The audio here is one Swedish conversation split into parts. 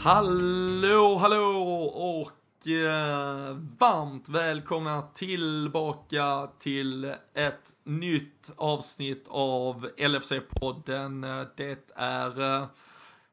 Hallå, hallå och eh, varmt välkomna tillbaka till ett nytt avsnitt av LFC-podden. Det är eh,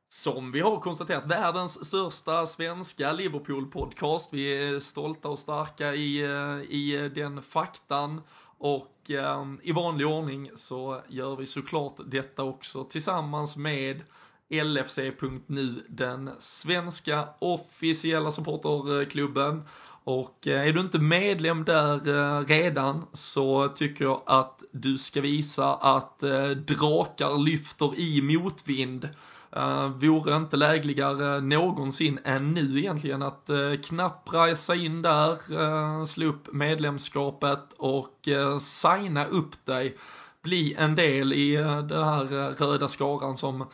som vi har konstaterat världens största svenska Liverpool-podcast. Vi är stolta och starka i, eh, i den faktan. Och eh, i vanlig ordning så gör vi såklart detta också tillsammans med LFC.nu, den svenska officiella supporterklubben. Och eh, är du inte medlem där eh, redan så tycker jag att du ska visa att eh, drakar lyfter i motvind. Uh, vore inte lägligare någonsin än nu egentligen att uh, knappra sig in där, uh, slå upp medlemskapet och uh, signa upp dig. Bli en del i uh, den här röda skaran som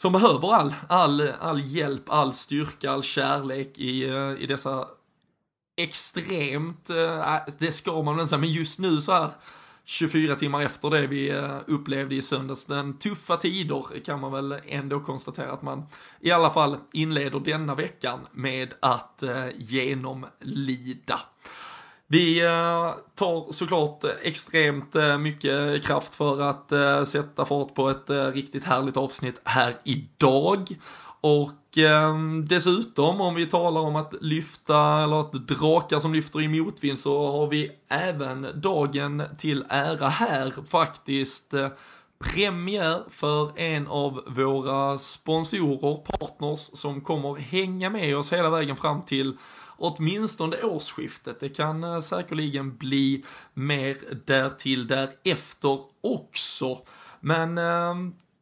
som behöver all, all, all hjälp, all styrka, all kärlek i, eh, i dessa extremt, eh, äh, det ska man väl säga, men just nu så här 24 timmar efter det vi eh, upplevde i söndags. Den tuffa tider kan man väl ändå konstatera att man i alla fall inleder denna veckan med att genomlida. Vi eh, tar såklart eh, extremt eh, mycket kraft för att sätta fart på ett riktigt härligt avsnitt här idag. Och eh, dessutom om vi talar om att lyfta, eller att drakar som lyfter i motvind så har vi även dagen till ära här faktiskt eh, premiär för en av våra sponsorer, partners, som kommer hänga med oss hela vägen fram till åtminstone årsskiftet. Det kan eh, säkerligen bli mer därtill därefter också. Men eh,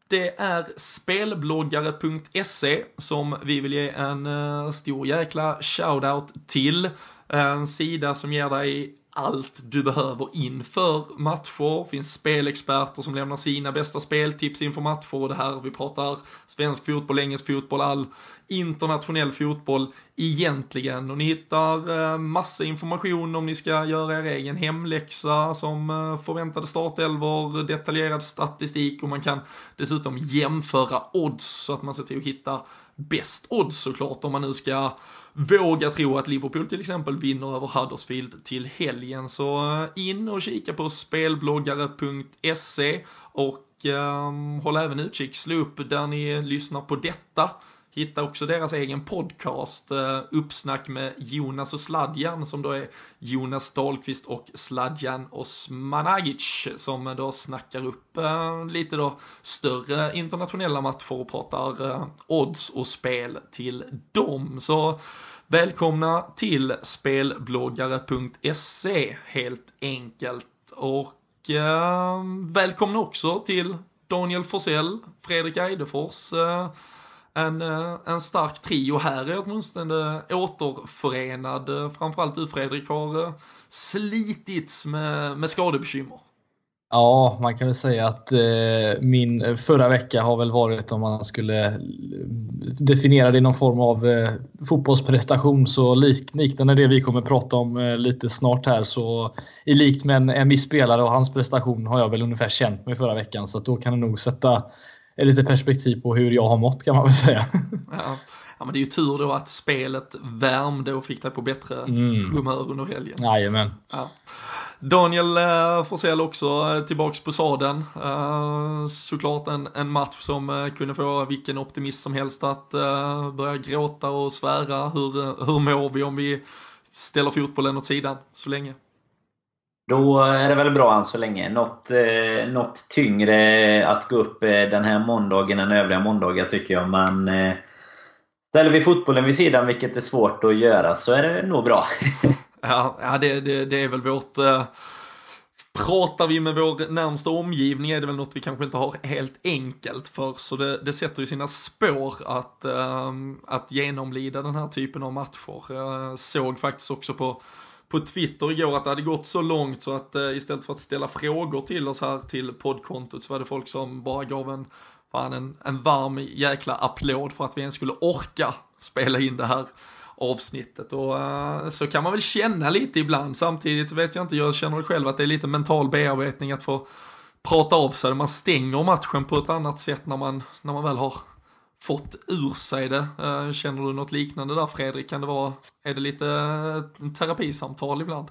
det är spelbloggare.se som vi vill ge en eh, stor jäkla shoutout till. En sida som ger dig allt du behöver inför matcher. Det finns spelexperter som lämnar sina bästa speltips inför matcher och det här vi pratar svensk fotboll, engelsk fotboll, all internationell fotboll egentligen. Och ni hittar eh, massa information om ni ska göra er egen hemläxa som eh, förväntade startelvor, detaljerad statistik och man kan dessutom jämföra odds så att man ser till att hitta bäst odds såklart om man nu ska våga tro att Liverpool till exempel vinner över Huddersfield till helgen. Så eh, in och kika på spelbloggare.se och um, håll även utkik, slå upp där ni lyssnar på detta Hitta också deras egen podcast, eh, Uppsnack med Jonas och Sladjan, som då är Jonas Dahlqvist och Sladjan Osmanagic, som då snackar upp eh, lite då större internationella matcher och pratar eh, odds och spel till dem. Så välkomna till spelbloggare.se helt enkelt. Och välkomna också till Daniel Forsell, Fredrik Eidefors, eh, Eh, en stark trio här är åtminstone återförenad. Eh, framförallt du Fredrik har eh, slitits med, med skadebekymmer. Ja, man kan väl säga att eh, min förra vecka har väl varit om man skulle definiera det i någon form av eh, fotbollsprestation så lik, liknande det vi kommer prata om eh, lite snart här så i likt med en, en viss spelare och hans prestation har jag väl ungefär känt mig förra veckan så att då kan det nog sätta lite perspektiv på hur jag har mått kan man väl säga. Ja. ja men det är ju tur då att spelet värmde och fick dig på bättre mm. humör under helgen. Jajamän. Ja. Daniel eh, Forsell också eh, tillbaks på saden. Eh, såklart en, en match som kunde få vilken optimist som helst att börja gråta och svära. Hur, hur mår vi om vi ställer fotbollen åt sidan så länge? Då är det väl bra än så länge. Något, eh, något tyngre att gå upp eh, den här måndagen än övriga måndagar tycker jag. Men eh, ställer vi fotbollen vid sidan, vilket är svårt att göra, så är det nog bra. ja, ja det, det, det, är väl vårt... Eh, pratar vi med vår närmsta omgivning är det väl något vi kanske inte har helt enkelt för. Så det, det sätter ju sina spår att, eh, att genomlida den här typen av matcher. Jag såg faktiskt också på på Twitter igår att det hade gått så långt så att eh, istället för att ställa frågor till oss här till poddkontot så var det folk som bara gav en, fan, en, en varm jäkla applåd för att vi ens skulle orka spela in det här avsnittet. Och uh, så kan man väl känna lite ibland. Samtidigt vet jag inte, jag känner väl själv att det är lite mental bearbetning att få prata av sig, man stänger matchen på ett annat sätt när man, när man väl har fått ur sig det. Eh, känner du något liknande där Fredrik? Kan det vara, är det lite eh, terapisamtal ibland?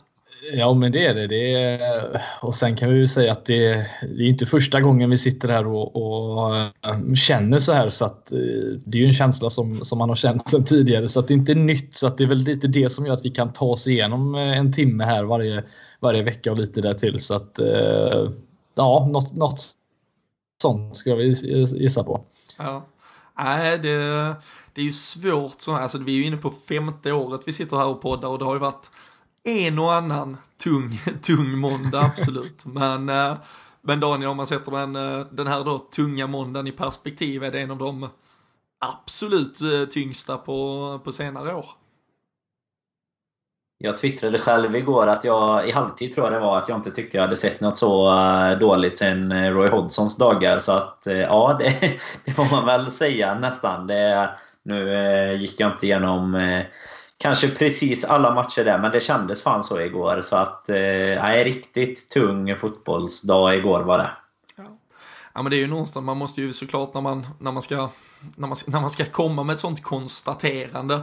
Ja, men det är det. det är, och sen kan vi ju säga att det, det är inte första gången vi sitter här och, och, känner så här. Så att det är ju en känsla som, som man har känt sedan tidigare. Så att det är inte nytt. Så att det är väl lite det som gör att vi kan ta oss igenom en timme här varje, varje vecka och lite där till. Så att ja, något, något sånt ska vi gissa på. Ja. Nej, det, det är ju svårt. Så, alltså, vi är ju inne på femte året vi sitter här och poddar och det har ju varit en och annan tung, tung måndag, absolut. men, eh, men Daniel, om man sätter den, eh, den här då tunga måndagen i perspektiv, är det en av de absolut eh, tyngsta på, på senare år? Jag twittrade själv igår att jag, i halvtid tror jag det var, att jag inte tyckte jag hade sett något så eh, dåligt sen eh, Roy Hodgsons dagar. Så att eh, ja, det, det får man väl säga nästan. Det, nu gick jag inte igenom kanske precis alla matcher där, men det kändes fan så igår. Så att, nej, riktigt tung fotbollsdag igår var det. Ja. men det är ju någonstans, man måste ju såklart när man, när man, ska, när man, när man ska komma med ett sånt konstaterande,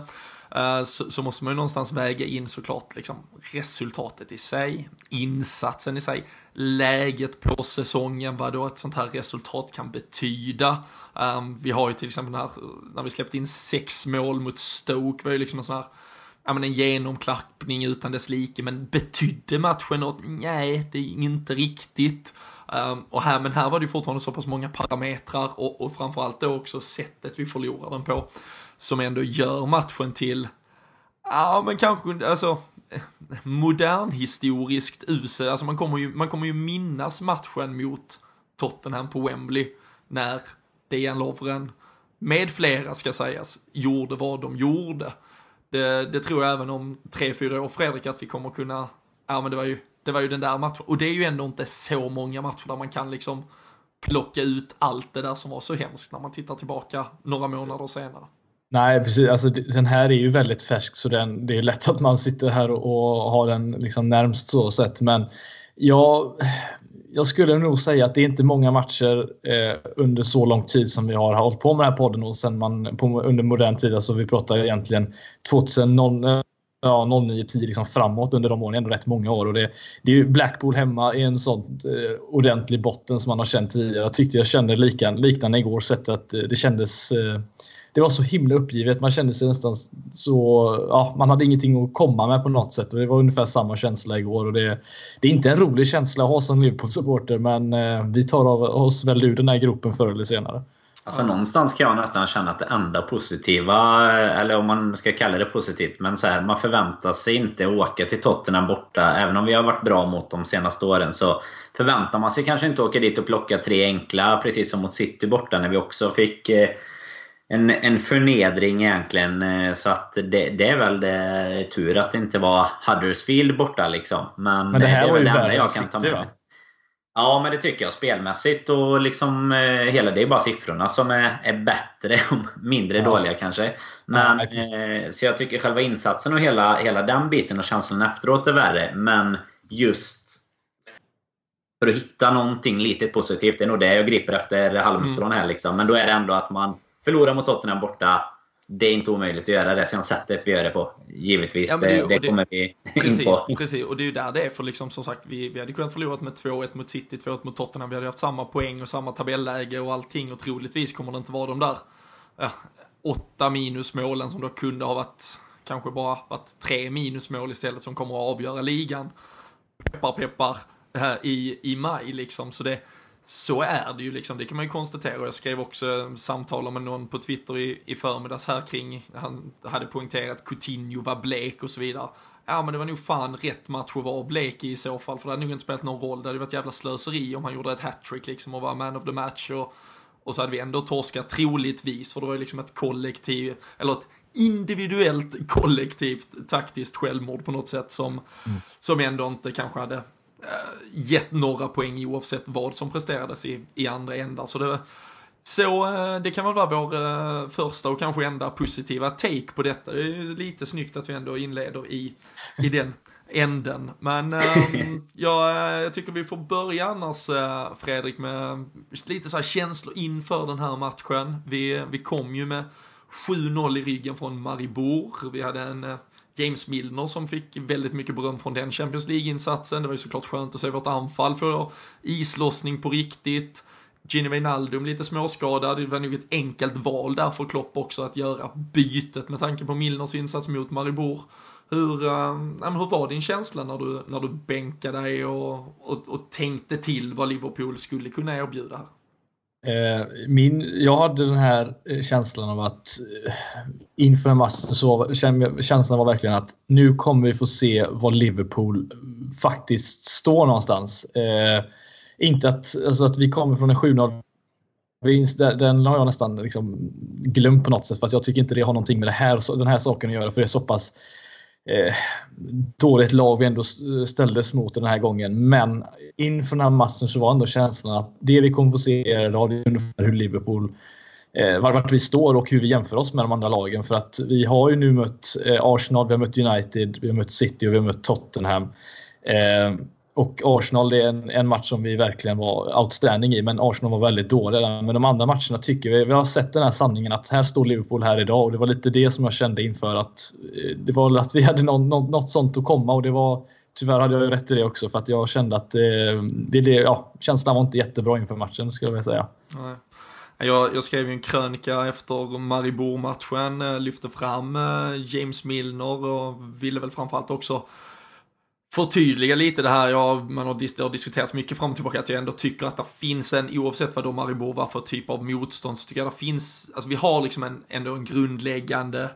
Eh, så, så, måste man ju någonstans väga in såklart liksom resultatet i sig, insatsen i sig, läget på säsongen, vad då ett sånt här resultat kan betyda. Um, vi har ju till exempel när, när vi släppte in sex mål mot Stoke, var ju liksom en sån här ja, men en genomklappning utan dess like, men betydde matchen något? Nej, det är inte riktigt. Um, och här, men här var det ju fortfarande så pass många parametrar och, och framförallt då också sättet vi förlorar den på, som ändå gör matchen till, ja men kanske, alltså, modernhistoriskt usel. Alltså man kommer, ju, man kommer ju minnas matchen mot Tottenham på Wembley när Dejan Lovren med flera ska sägas, gjorde vad de gjorde. Det, det tror jag även om tre, fyra år Fredrik att vi kommer kunna, ja men det var ju, det var ju den där matchen. Och det är ju ändå inte så många matcher där man kan liksom plocka ut allt det där som var så hemskt när man tittar tillbaka några månader senare. Nej, precis. Alltså, den här är ju väldigt färsk så den, det är lätt att man sitter här och, och har den liksom närmst så sett. Men jag, jag skulle nog säga att det är inte många matcher eh, under så lång tid som vi har hållit på med den här podden och sen man på, under modern tid, alltså vi pratar egentligen 2000, ja, 09, 10 liksom framåt under de åren, ändå rätt många år. Och det, det är ju Blackpool hemma i en sån eh, ordentlig botten som man har känt tidigare. Jag tyckte jag kände lika, liknande igår, sett att eh, det kändes eh, det var så himla uppgivet. Man kände sig nästan så... Ja, man hade ingenting att komma med på något sätt. Och det var ungefär samma känsla igår. Och det, det är inte en rolig känsla att ha som Liverpool-supporter men eh, vi tar av oss väl ur den här gruppen förr eller senare. Alltså någonstans kan jag nästan känna att det enda positiva, eller om man ska kalla det positivt, men så här, man förväntar sig inte åka till Tottenham borta. Även om vi har varit bra mot de senaste åren så förväntar man sig kanske inte åka dit och plocka tre enkla, precis som mot City borta när vi också fick eh, en, en förnedring egentligen. Eh, så att det, det är väl det, tur att det inte var Huddersfield borta liksom. Men, men det här det var ju värre än City va? Ja, men det tycker jag. Spelmässigt och liksom eh, hela det är bara siffrorna som är, är bättre och mindre ja. dåliga kanske. Men, ja, eh, så jag tycker själva insatsen och hela, hela den biten och känslan efteråt är värre. Men just för att hitta någonting lite positivt, det är nog det jag griper efter halmstrån här. Liksom. Men då är det ändå att man Förlora mot Tottenham borta. Det är inte omöjligt att göra det. Sen sättet vi gör det på. Givetvis. Ja, det, det, det, kommer vi precis, in på. Precis, och det är ju där det är. För liksom, som sagt, vi, vi hade kunnat förlora med 2-1 mot City, 2-1 mot Tottenham. Vi hade haft samma poäng och samma tabelläge och allting. Och troligtvis kommer det inte vara de där ja, åtta minusmålen som då kunde ha varit kanske bara varit tre minusmål istället som kommer att avgöra ligan. Peppar peppar i, i maj liksom. Så det, så är det ju liksom, det kan man ju konstatera. Jag skrev också samtal med någon på Twitter i, i förmiddags här kring, han hade poängterat Coutinho var blek och så vidare. Ja men det var nog fan rätt match att vara blek i i så fall, för det hade nog inte spelat någon roll. Det hade varit jävla slöseri om han gjorde ett hattrick liksom och var man of the match och, och så hade vi ändå torskat troligtvis, för det var ju liksom ett kollektiv, eller ett individuellt kollektivt taktiskt självmord på något sätt som, mm. som ändå inte kanske hade gett några poäng oavsett vad som presterades i, i andra ändar. Så det, så eh, det kan väl vara vår eh, första och kanske enda positiva take på detta. Det är lite snyggt att vi ändå inleder i, i den änden. Men ähm, ja, jag tycker vi får börja annars äh, Fredrik med lite så här känslor inför den här matchen. Vi, vi kom ju med 7-0 i ryggen från Maribor. Vi hade en James Milner som fick väldigt mycket beröm från den Champions League-insatsen. Det var ju såklart skönt att se vårt anfall få islossning på riktigt. Gini Wijnaldum lite småskadad, det var nog ett enkelt val där för Klopp också att göra bytet med tanke på Milners insats mot Maribor. Hur, äh, hur var din känsla när du, när du bänkade dig och, och, och tänkte till vad Liverpool skulle kunna erbjuda här? Eh, min, jag hade den här eh, känslan av att eh, inför en match så känslan var verkligen att nu kommer vi få se var Liverpool faktiskt står någonstans. Eh, inte att, alltså att vi kommer från en 7-0 vinst, den har jag nästan liksom glömt på något sätt för att jag tycker inte det har någonting med det här, den här saken att göra för det är så pass eh, dåligt lag vi ändå ställdes mot den här gången. Men inför den här matchen så var ändå känslan att det vi kommer få se idag är ungefär hur Liverpool eh, vart vi står och hur vi jämför oss med de andra lagen. För att vi har ju nu mött eh, Arsenal, vi har mött United, vi har mött City och vi har mött Tottenham. Eh, och Arsenal det är en, en, match som vi verkligen var outstanding i, men Arsenal var väldigt dåliga. Men de andra matcherna tycker vi, vi har sett den här sanningen att här står Liverpool här idag och det var lite det som jag kände inför att eh, det var att vi hade någon, något, något sånt att komma och det var Tyvärr hade jag rätt i det också för att jag kände att eh, det, det, ja, känslan var inte jättebra inför matchen skulle jag vilja säga. Nej. Jag, jag, skrev ju en krönika efter Maribor-matchen, eh, lyfte fram eh, James Milner och ville väl framförallt också förtydliga lite det här, ja, man har, det har diskuterats mycket fram och tillbaka, att jag ändå tycker att det finns en, oavsett vad då Maribor var för typ av motstånd, så tycker jag det finns, alltså vi har liksom en, ändå en grundläggande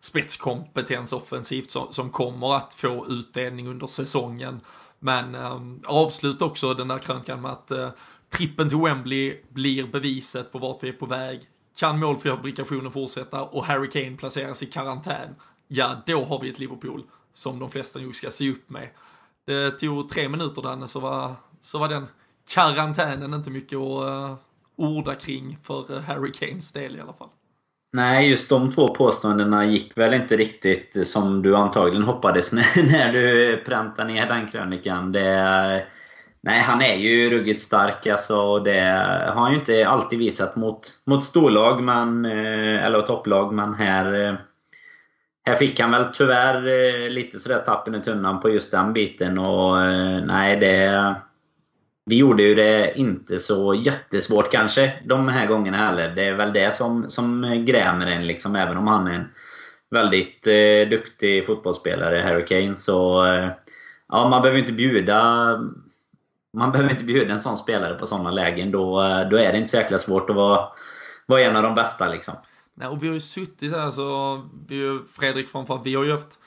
spetskompetens offensivt som, som kommer att få utdelning under säsongen. Men eh, avsluta också den där krönkan med att eh, trippen till Wembley blir beviset på vart vi är på väg. Kan målfabrikationen fortsätta och Harry Kane placeras i karantän, ja då har vi ett Liverpool som de flesta nog ska se upp med. Det tog tre minuter Danne så var, så var den karantänen inte mycket att uh, orda kring för eh, Harry Kanes del i alla fall. Nej, just de två påståendena gick väl inte riktigt eh, som du antagligen hoppades när, när du präntade ner den krönikan. Det, nej, han är ju ruggigt stark alltså. och Det har han ju inte alltid visat mot, mot storlag, men, eller topplag, men här här fick han väl tyvärr eh, lite sådär tappen i tunnan på just den biten och eh, nej det... Vi gjorde ju det inte så jättesvårt kanske de här gångerna heller. Det är väl det som, som grämer en liksom. Även om han är en väldigt eh, duktig fotbollsspelare, Harry Kane. Så eh, ja, man behöver inte bjuda man behöver inte bjuda en sån spelare på sådana lägen. Då, eh, då är det inte så jäkla svårt att vara, vara en av de bästa. Liksom. Nej, och vi har ju suttit här så, vi, Fredrik framförallt, vi har ju haft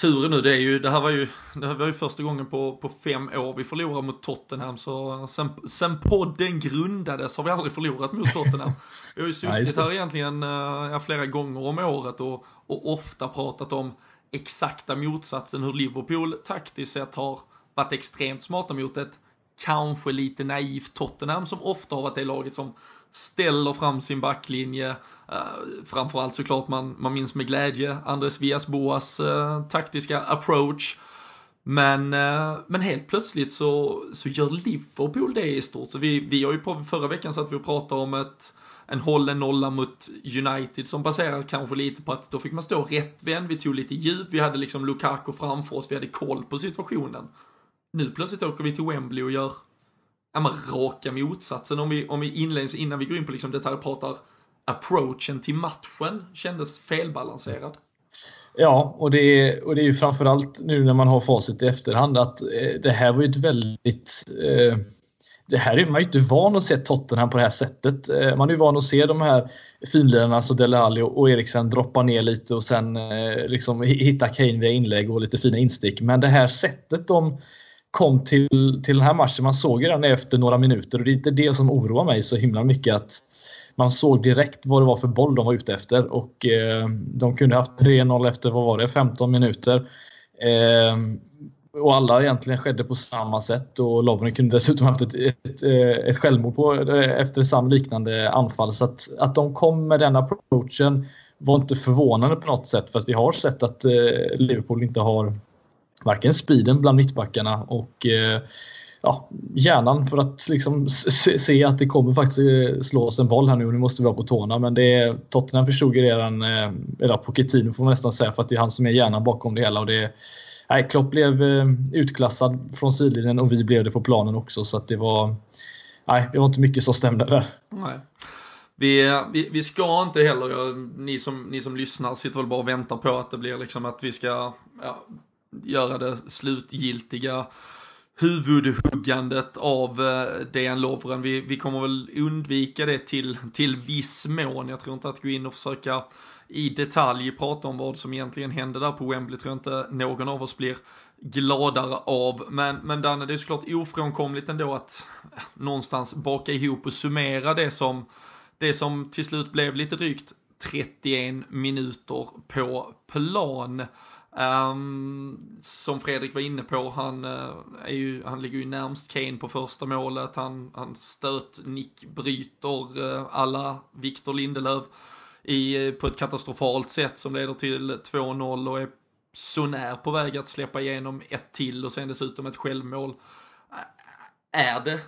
turen nu, det är ju, det här var ju, det här var ju första gången på, på fem år vi förlorade mot Tottenham, så sen, sen podden grundades har vi aldrig förlorat mot Tottenham. Vi har ju suttit här egentligen ja, flera gånger om året och, och ofta pratat om exakta motsatsen, hur Liverpool taktiskt sett har varit extremt smarta mot ett kanske lite naivt Tottenham som ofta har varit det laget som ställer fram sin backlinje. Uh, framförallt såklart man, man minns med glädje Andres Villas-Boas uh, eh, taktiska approach. Men, uh, men helt plötsligt så, så gör Liverpool det i stort. Så vi, vi har ju på förra veckan satt vi och pratade om ett, en hållen nolla mot United som baserar kanske lite på att då fick man stå rättvänd, vi tog lite djup, vi hade liksom Lukaku framför oss, vi hade koll på situationen. Nu plötsligt åker vi till Wembley och gör ja, men raka motsatsen. Om vi, om vi inleds, innan vi går in på liksom detaljer, pratar approachen till matchen kändes felbalanserad. Ja, och det, är, och det är ju framförallt nu när man har facit i efterhand att eh, det här var ju ett väldigt eh, det här är man ju inte van att se Tottenham på det här sättet. Eh, man är ju van att se de här finlirarna, alltså Dele Alli och Eriksen droppa ner lite och sen eh, liksom hitta Kane via inlägg och lite fina instick. Men det här sättet de kom till, till den här matchen. Man såg ju den efter några minuter och det är inte det som oroar mig så himla mycket att man såg direkt vad det var för boll de var ute efter och eh, de kunde haft 3-0 efter, vad var det, 15 minuter. Eh, och alla egentligen skedde på samma sätt och Lovren kunde dessutom haft ett, ett, eh, ett självmord på, eh, efter samma liknande anfall. Så att, att de kom med den approachen var inte förvånande på något sätt för att vi har sett att eh, Liverpool inte har varken speeden bland mittbackarna och eh, ja, hjärnan för att liksom se, se, att det kommer faktiskt eh, slås en boll här nu och nu måste vi vara på tårna. Men det är, Tottenham förstod ju redan, eh, eller Pochettino får man nästan säga, för att det är han som är hjärnan bakom det hela. Och det, nej, Klopp blev eh, utklassad från sidlinjen och vi blev det på planen också. Så att det var, nej, det var inte mycket som stämde där. Nej. Vi, vi, vi, ska inte heller, eh, ni som, ni som lyssnar sitter väl bara och väntar på att det blir liksom att vi ska ja, göra det slutgiltiga huvudhuggandet av eh, DN Lovren. Vi, vi kommer väl undvika det till, till viss mån. Jag tror inte att gå in och försöka i detalj prata om vad som egentligen hände där på Wembley tror jag inte någon av oss blir gladare av. Men, men Danne, det är såklart ofrånkomligt ändå att eh, någonstans baka ihop och summera det som, det som till slut blev lite drygt 31 minuter på plan. Um, som Fredrik var inne på, han, uh, är ju, han ligger ju närmst Kane på första målet. Han, han stöt nick bryter uh, alla Victor Lindelöf i, uh, på ett katastrofalt sätt som leder till 2-0 och är så när på väg att släppa igenom ett till och sen dessutom ett självmål. Är det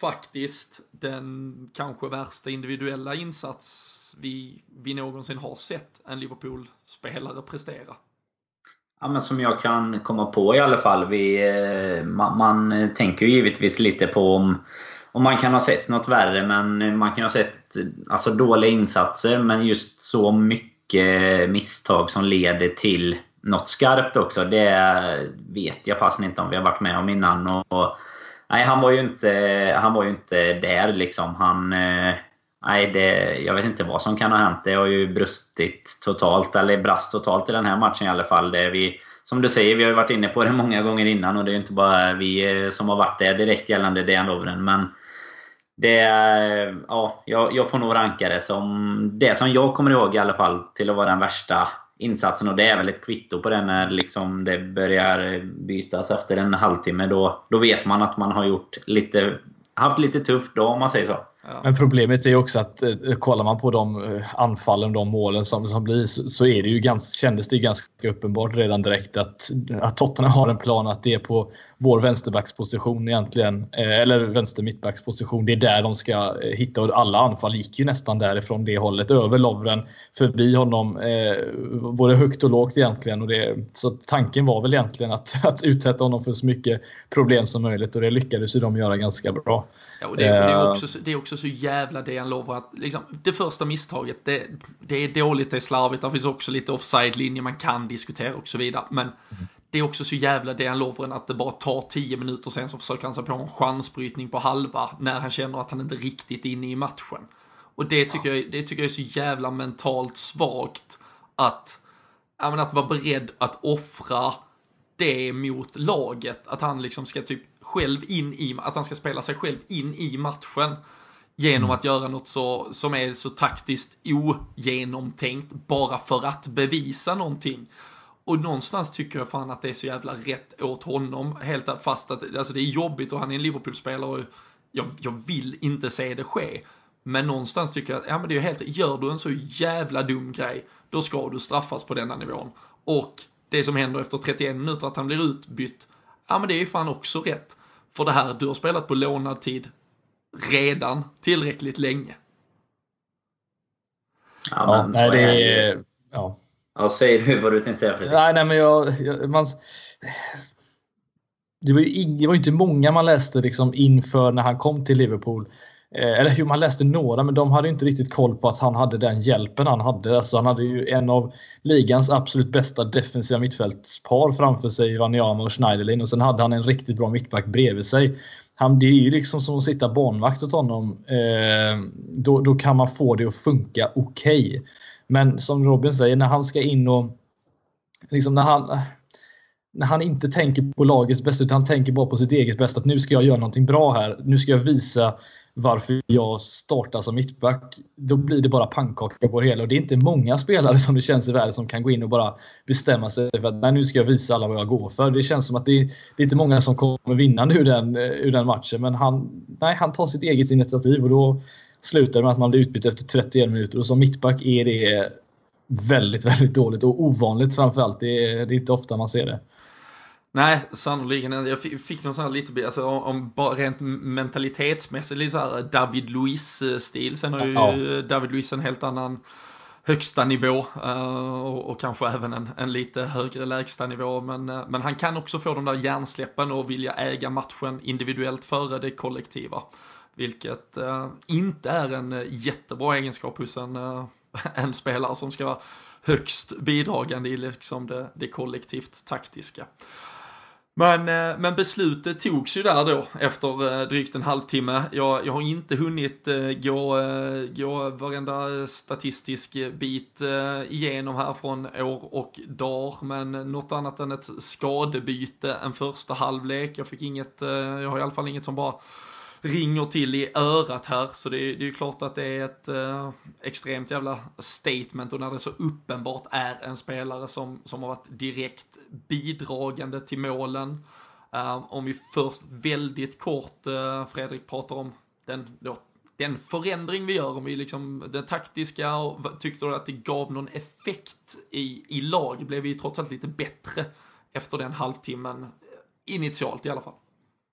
faktiskt den kanske värsta individuella insats vi, vi någonsin har sett en Liverpool-spelare prestera? Ja, men som jag kan komma på i alla fall. Vi, eh, man, man tänker ju givetvis lite på om, om man kan ha sett något värre. Men man kan ha sett alltså, dåliga insatser. Men just så mycket misstag som leder till något skarpt också. Det vet jag fast inte om vi har varit med om innan. Och, och, nej, han var ju inte, han var ju inte där liksom. Han, eh, Nej, det, jag vet inte vad som kan ha hänt. Det har ju brustit totalt, eller brast totalt i den här matchen i alla fall. Det vi, som du säger, vi har ju varit inne på det många gånger innan och det är inte bara vi eh, som har varit där direkt gällande Dejan Lovren. Men det, ja, jag, jag får nog ranka det som det som jag kommer ihåg i alla fall till att vara den värsta insatsen. Och det är väl ett kvitto på det när liksom det börjar bytas efter en halvtimme. Då, då vet man att man har gjort lite, haft lite tufft då om man säger så. Ja. Men problemet är också att eh, kollar man på de eh, anfallen, de målen som, som blir så, så är det ju ganska, kändes det ganska uppenbart redan direkt att, att Tottenham har en plan att det är på vår vänsterbacksposition egentligen, eh, eller vänster mittbacksposition. Det är där de ska eh, hitta och alla anfall gick ju nästan därifrån det hållet. Över Lovren, förbi honom, eh, både högt och lågt egentligen. Och det, så tanken var väl egentligen att, att utsätta honom för så mycket problem som möjligt och det lyckades ju de göra ganska bra. Ja, och det, och det, är, också, det är också så jävla det han lovar att liksom, det första misstaget, det, det är dåligt, det är slarvigt, det finns också lite offside-linje man kan diskutera och så vidare. Men mm det är också så jävla Dejan Lovren att det bara tar 10 minuter sen så försöker han sig på en chansbrytning på halva när han känner att han inte riktigt är inne i matchen. Och det tycker, ja. jag, det tycker jag är så jävla mentalt svagt att, ja, men att vara beredd att offra det mot laget. Att han liksom ska typ själv in i, att han ska spela sig själv in i matchen. Genom mm. att göra något så, som är så taktiskt ogenomtänkt bara för att bevisa någonting. Och någonstans tycker jag fan att det är så jävla rätt åt honom. Helt fast att alltså det är jobbigt och han är en Liverpool-spelare och jag, jag vill inte se det ske. Men någonstans tycker jag att, ja men det är helt, gör du en så jävla dum grej, då ska du straffas på denna nivån. Och det som händer efter 31 minuter, att han blir utbytt, ja men det är ju fan också rätt. För det här, du har spelat på lånad tid redan tillräckligt länge. Ja, men, ja nej, det är... Ja. Ja, säg du vad du tänkte säga Fredrik. Nej, nej, men jag... jag man, det var, ju, det var inte många man läste liksom inför när han kom till Liverpool. Eh, eller hur man läste några, men de hade inte riktigt koll på att han hade den hjälpen han hade. Alltså, han hade ju en av ligans absolut bästa defensiva mittfältspar framför sig, Wanyama och Schneiderlin. Och sen hade han en riktigt bra mittback bredvid sig. Han, det är ju liksom som att sitta barnvakt åt honom. Eh, då, då kan man få det att funka okej. Okay. Men som Robin säger, när han ska in och liksom när han när han inte tänker på lagets bästa utan han tänker bara på sitt eget bästa. Att nu ska jag göra någonting bra här. Nu ska jag visa varför jag startar som mittback. Då blir det bara pannkaka på det hela. Och det är inte många spelare som det känns i världen som kan gå in och bara bestämma sig för att nu ska jag visa alla vad jag går för. Det känns som att det är, det är inte många som kommer vinna nu den, eh, ur den matchen. Men han, nej, han tar sitt eget initiativ och då slutar det med att man blir utbytt efter 31 minuter. Och som mittback är det väldigt, väldigt dåligt och ovanligt framförallt. Det är, det är inte ofta man ser det. Nej, sannoliken Jag fick någon sån här lite, alltså om bara rent mentalitetsmässigt, lite så här David Luiz-stil. Sen har ju ja. David Luiz en helt annan högsta nivå uh, och, och, kanske även en, en, lite högre lägsta nivå. Men, uh, men han kan också få de där hjärnsläppen och vilja äga matchen individuellt före det kollektiva. Vilket inte är en jättebra egenskap hos en, en spelare som ska vara högst bidragande i liksom det, det kollektivt taktiska. Men, eh, men beslutet togs ju där då efter eh, drygt en halvtimme. Jag, jag har inte hunnit eh, gå, gå varenda statistisk bit igenom här från år och dag, men något annat än ett skadebyte en första halvlek. Jag fick inget, jag har i alla fall inget som bara ringer till i örat här. Så det, det är ju klart att det är ett eh, extremt jävla statement och när det så uppenbart är en spelare som, som har varit direkt bidragande till målen. Uh, om vi först väldigt kort, uh, Fredrik, pratar om den, då, den förändring vi gör, om vi liksom, den taktiska, och tyckte du att det gav någon effekt i, i lag? Blev vi trots allt lite bättre efter den halvtimmen, eh, initialt i alla fall?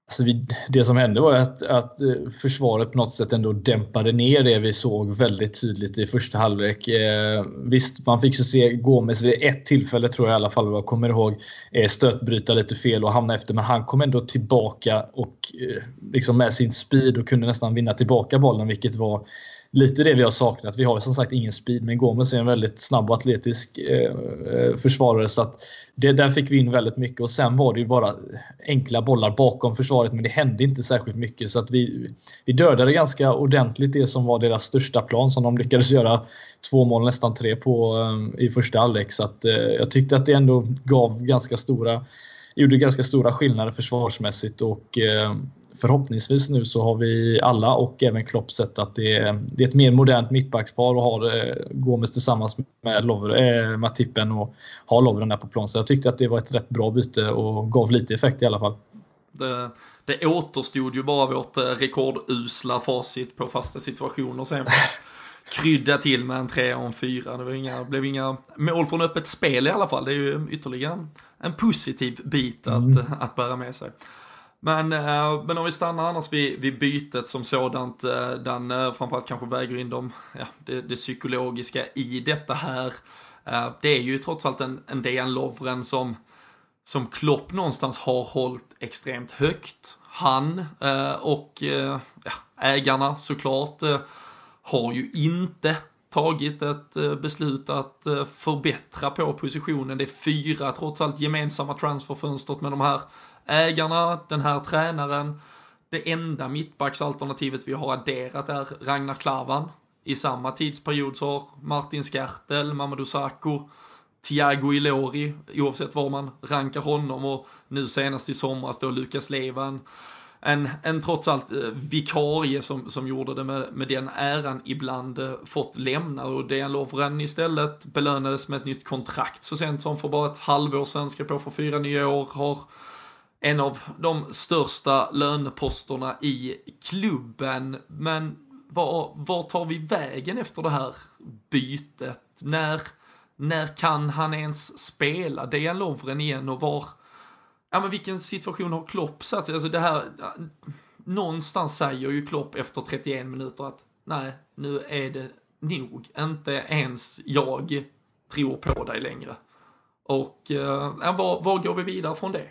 Alltså vi, det som hände var att, att eh, försvaret på något sätt ändå dämpade ner det vi såg väldigt tydligt i första halvlek. Eh, visst, man fick ju se Gomes vid ett tillfälle, tror jag i alla fall, vad jag kommer ihåg, eh, stötbryta lite fel och hamna efter. Men han kom ändå tillbaka och eh, liksom med sin speed och kunde nästan vinna tillbaka bollen, vilket var lite det vi har saknat. Vi har som sagt ingen speed, men Gomes är en väldigt snabb och atletisk eh, eh, försvarare. Så att det, där fick vi in väldigt mycket och sen var det ju bara enkla bollar bakom försvaret, men det hände inte särskilt mycket. Så att vi, vi dödade ganska ordentligt det som var deras största plan som de lyckades göra två mål, nästan tre på eh, i första halvlek. Så att eh, jag tyckte att det ändå gav ganska stora gjorde ganska stora skillnader försvarsmässigt och eh, förhoppningsvis nu så har vi alla och även Klopp sett att det är, det är ett mer modernt mittbackspar och har eh, Gomes tillsammans med Lovre, äh, Matippen och har Lovren där på plan. Så jag tyckte att det var ett rätt bra byte och gav lite effekt i alla fall. Det, det återstod ju bara vårt rekordusla facit på fasta situationer sen krydda till med en trea och en fyra. Det var inga, blev inga mål från öppet spel i alla fall. Det är ju ytterligare en positiv bit att, mm. att bära med sig. Men, eh, men om vi stannar annars vid, vid bytet som sådant, eh, den eh, framförallt kanske väger in de, ja, det, det psykologiska i detta här. Det är ju trots allt en, en Dejan Lovren som, som Klopp någonstans har hållit extremt högt. Han och ja, ägarna såklart har ju inte tagit ett eh, beslut att eh, förbättra på positionen. Det är fyra trots allt gemensamma transferfönstret med de här ägarna, den här tränaren. Det enda mittbacksalternativet vi har adderat är Ragnar Klavan. I samma tidsperiod så har Martin Skertel, Mamadou Sakho, Thiago Ilori, oavsett var man rankar honom och nu senast i somras då Lukas Levan en, en trots allt eh, vikarie som, som gjorde det med, med den äran ibland eh, fått lämna och Dejan Lovren istället belönades med ett nytt kontrakt så sent som för bara ett halvår sedan, skrev på för fyra nya år, har en av de största löneposterna i klubben. Men var, var tar vi vägen efter det här bytet? När, när kan han ens spela Dejan Lovren igen och var ja men vilken situation har Klopp satt sig? Alltså det här, någonstans säger ju Klopp efter 31 minuter att nej, nu är det nog. Inte ens jag tror på dig längre. Och eh, var, var går vi vidare från det?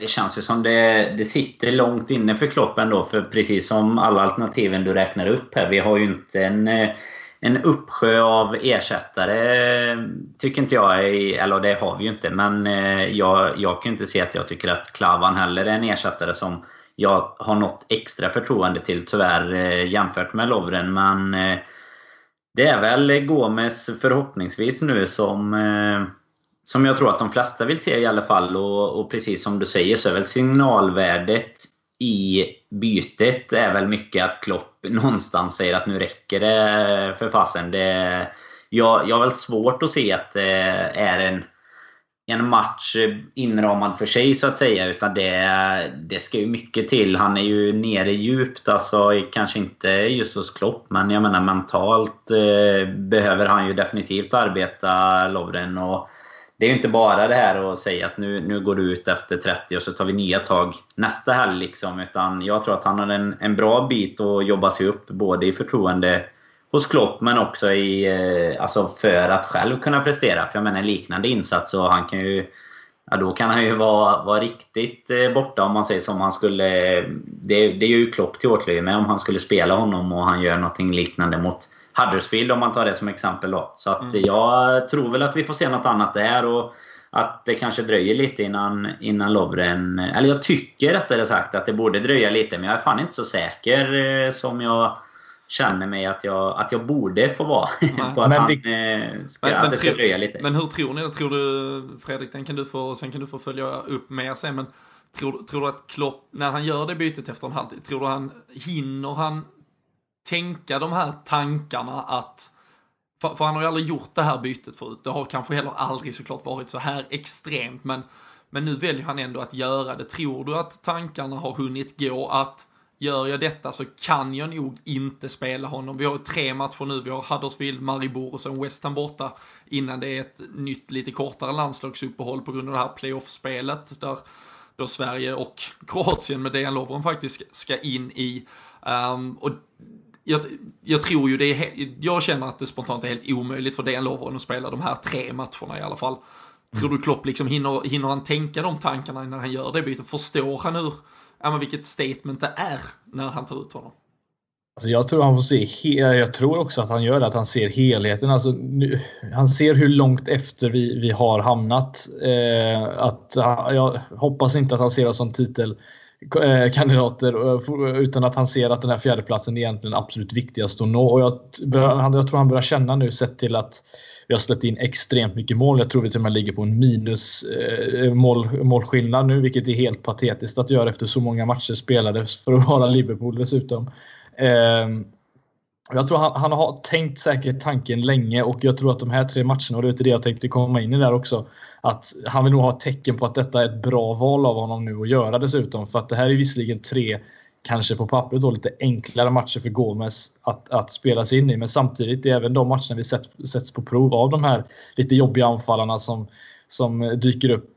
Det känns ju som det, det sitter långt inne för Klopp ändå. För precis som alla alternativen du räknar upp här. Vi har ju inte en eh, en uppsjö av ersättare tycker inte jag är, eller det har vi ju inte, men eh, jag, jag kan inte se att jag tycker att Klavan heller är en ersättare som jag har något extra förtroende till tyvärr eh, jämfört med Lovren. Men eh, det är väl Gomes förhoppningsvis nu som som jag tror att de flesta vill se i alla fall. Och, och precis som du säger så är väl signalvärdet i bytet är väl mycket att Klopp någonstans säger att nu räcker det för fasen. Det, jag, jag har väl svårt att se att det är en, en match inramad för sig så att säga. Utan det, det ska ju mycket till. Han är ju nere djupt. Alltså, kanske inte just hos Klopp, men jag menar mentalt eh, behöver han ju definitivt arbeta, Lovren. Och det är inte bara det här att säga att nu, nu går du ut efter 30 och så tar vi nya tag nästa helg. Liksom, utan jag tror att han har en, en bra bit att jobba sig upp både i förtroende hos Klopp men också i, eh, alltså för att själv kunna prestera. För jag menar en liknande insats och han kan ju Ja, då kan han ju vara, vara riktigt eh, borta om man säger som han skulle... Eh, det, det är ju Klopp till åtlöje med om han skulle spela honom och han gör någonting liknande mot Huddersfield om man tar det som exempel då. Så att mm. jag tror väl att vi får se något annat där och att det kanske dröjer lite innan, innan Lovren... Eller jag tycker rättare sagt att det borde dröja lite men jag är fan inte så säker eh, som jag känner mig att jag, att jag borde få vara. på att men, han, eh, ska, men, att det ska dröja lite. Men hur tror ni det? Tror du, Fredrik, den kan du få, sen kan du få följa upp mer sen, men tror, tror du att Klopp, när han gör det bytet efter en halvtid, tror du han, hinner han tänka de här tankarna att för, för, han har ju aldrig gjort det här bytet förut. Det har kanske heller aldrig såklart varit så här extremt, men, men nu väljer han ändå att göra det. Tror du att tankarna har hunnit gå att gör jag detta så kan jag nog inte spela honom. Vi har tre matcher nu, vi har Huddersfield, Maribor och sen West Ham borta innan det är ett nytt lite kortare landslagsuppehåll på grund av det här playoff-spelet där då Sverige och Kroatien med Dejan Lovren faktiskt ska in i. Um, och jag, jag, tror ju det är, jag känner att det spontant är helt omöjligt för DN Lovren att spela de här tre matcherna i alla fall. Tror du Klopp liksom hinner, hinner han tänka de tankarna när han gör det bytet? Förstår han hur ja, men vilket statement det är när han tar ut honom. Alltså jag tror han får se, jag tror också att han gör det, att han ser helheten. Alltså, nu, han ser hur långt efter vi, vi har hamnat. Eh, att, jag hoppas inte att han ser oss som titel. Eh, kandidater eh, utan att han ser att den här fjärdeplatsen är egentligen absolut viktigast att nå. Och jag, jag tror han börjar känna nu sett till att vi har släppt in extremt mycket mål. Jag tror vi till och med ligger på en minus eh, mål, målskillnad nu, vilket är helt patetiskt att göra efter så många matcher spelade för att vara Liverpool dessutom. Ehm, jag tror han, han, har tänkt säkert tanken länge och jag tror att de här tre matcherna, och det är det jag tänkte komma in i där också, att han vill nog ha tecken på att detta är ett bra val av honom nu att göra dessutom. För att det här är visserligen tre kanske på pappret då lite enklare matcher för Gomes att, att spela sig in i. Men samtidigt är även de matcherna vi sett, sätts på prov av de här lite jobbiga anfallarna som, som dyker upp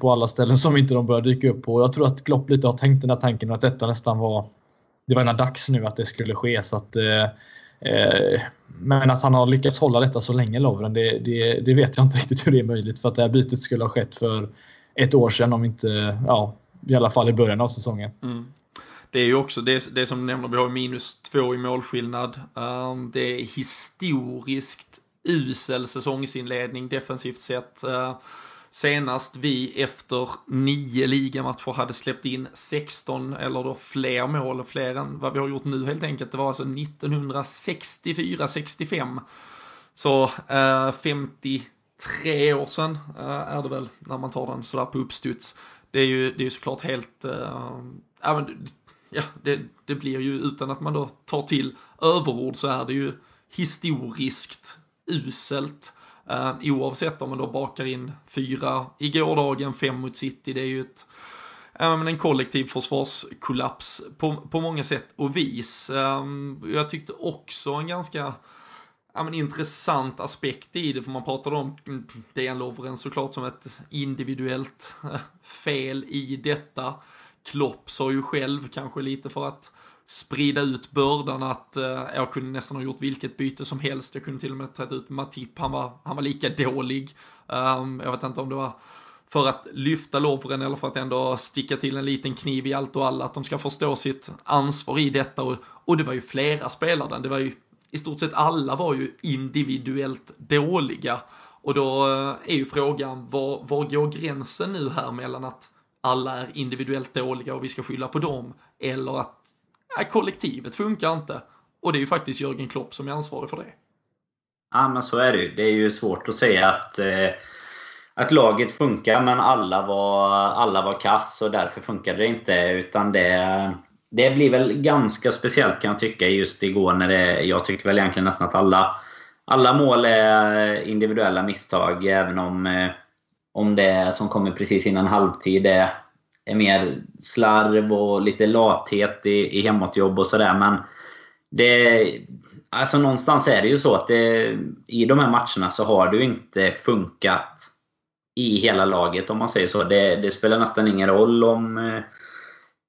på alla ställen som inte de bör dyka upp på. Jag tror att Klopp lite har tänkt den här tanken att detta nästan var det var ena dags nu att det skulle ske. Så att, eh, eh, men att han har lyckats hålla detta så länge, Lovren, det, det, det, vet jag inte riktigt hur det är möjligt. För att det här bytet skulle ha skett för ett år sedan, om inte, ja, i alla fall i början av säsongen. Mm det är ju också det, det som du nämner, vi har minus två i målskillnad. Um, det är historiskt usel säsongsinledning defensivt sett. Uh, senast vi efter nio ligamatcher hade släppt in 16 eller då fler mål, fler än vad vi har gjort nu helt enkelt. Det var alltså 1964-65. Så eh, 53 år sedan eh, är det väl när man tar den sådär på uppstuds. Det är ju, det är ju såklart helt, uh, ja, det, det blir ju utan att man då tar till överord så är det ju historiskt uselt. Uh, oavsett om man då bakar in fyra i gårdagen, fem mot City, det är ju ett, en kollektiv försvarskollaps på, på många sätt och vis. Um, jag tyckte också en ganska ja, men intressant aspekt i det, för man pratade om mm, Dejan Lovren såklart som ett individuellt eh, fel i detta. Klopp sa ju själv, kanske lite för att sprida ut bördan att eh, jag kunde nästan ha gjort vilket byte som helst. Jag kunde till och med tagit ut Matip, han var, han var lika dålig. Um, jag vet inte om det var för att lyfta Lovren eller för att ändå sticka till en liten kniv i allt och alla, att de ska förstå sitt ansvar i detta. Och, och det var ju flera spelare, det var ju i stort sett alla var ju individuellt dåliga. Och då eh, är ju frågan, var, var går gränsen nu här mellan att alla är individuellt dåliga och vi ska skylla på dem. Eller att ja, kollektivet funkar inte. Och det är ju faktiskt Jörgen Klopp som är ansvarig för det. Ja, men så är det ju. Det är ju svårt att säga att, eh, att laget funkar, men alla var, alla var kass och därför funkade det inte. Utan det, det blir väl ganska speciellt kan jag tycka just igår när det, jag tycker väl egentligen nästan att alla, alla mål är individuella misstag. Även om eh, om det som kommer precis innan halvtid är, är mer slarv och lite lathet i, i hemåtjobb och sådär. Men det, alltså någonstans är det ju så att det, i de här matcherna så har det ju inte funkat i hela laget om man säger så. Det, det spelar nästan ingen roll om eh,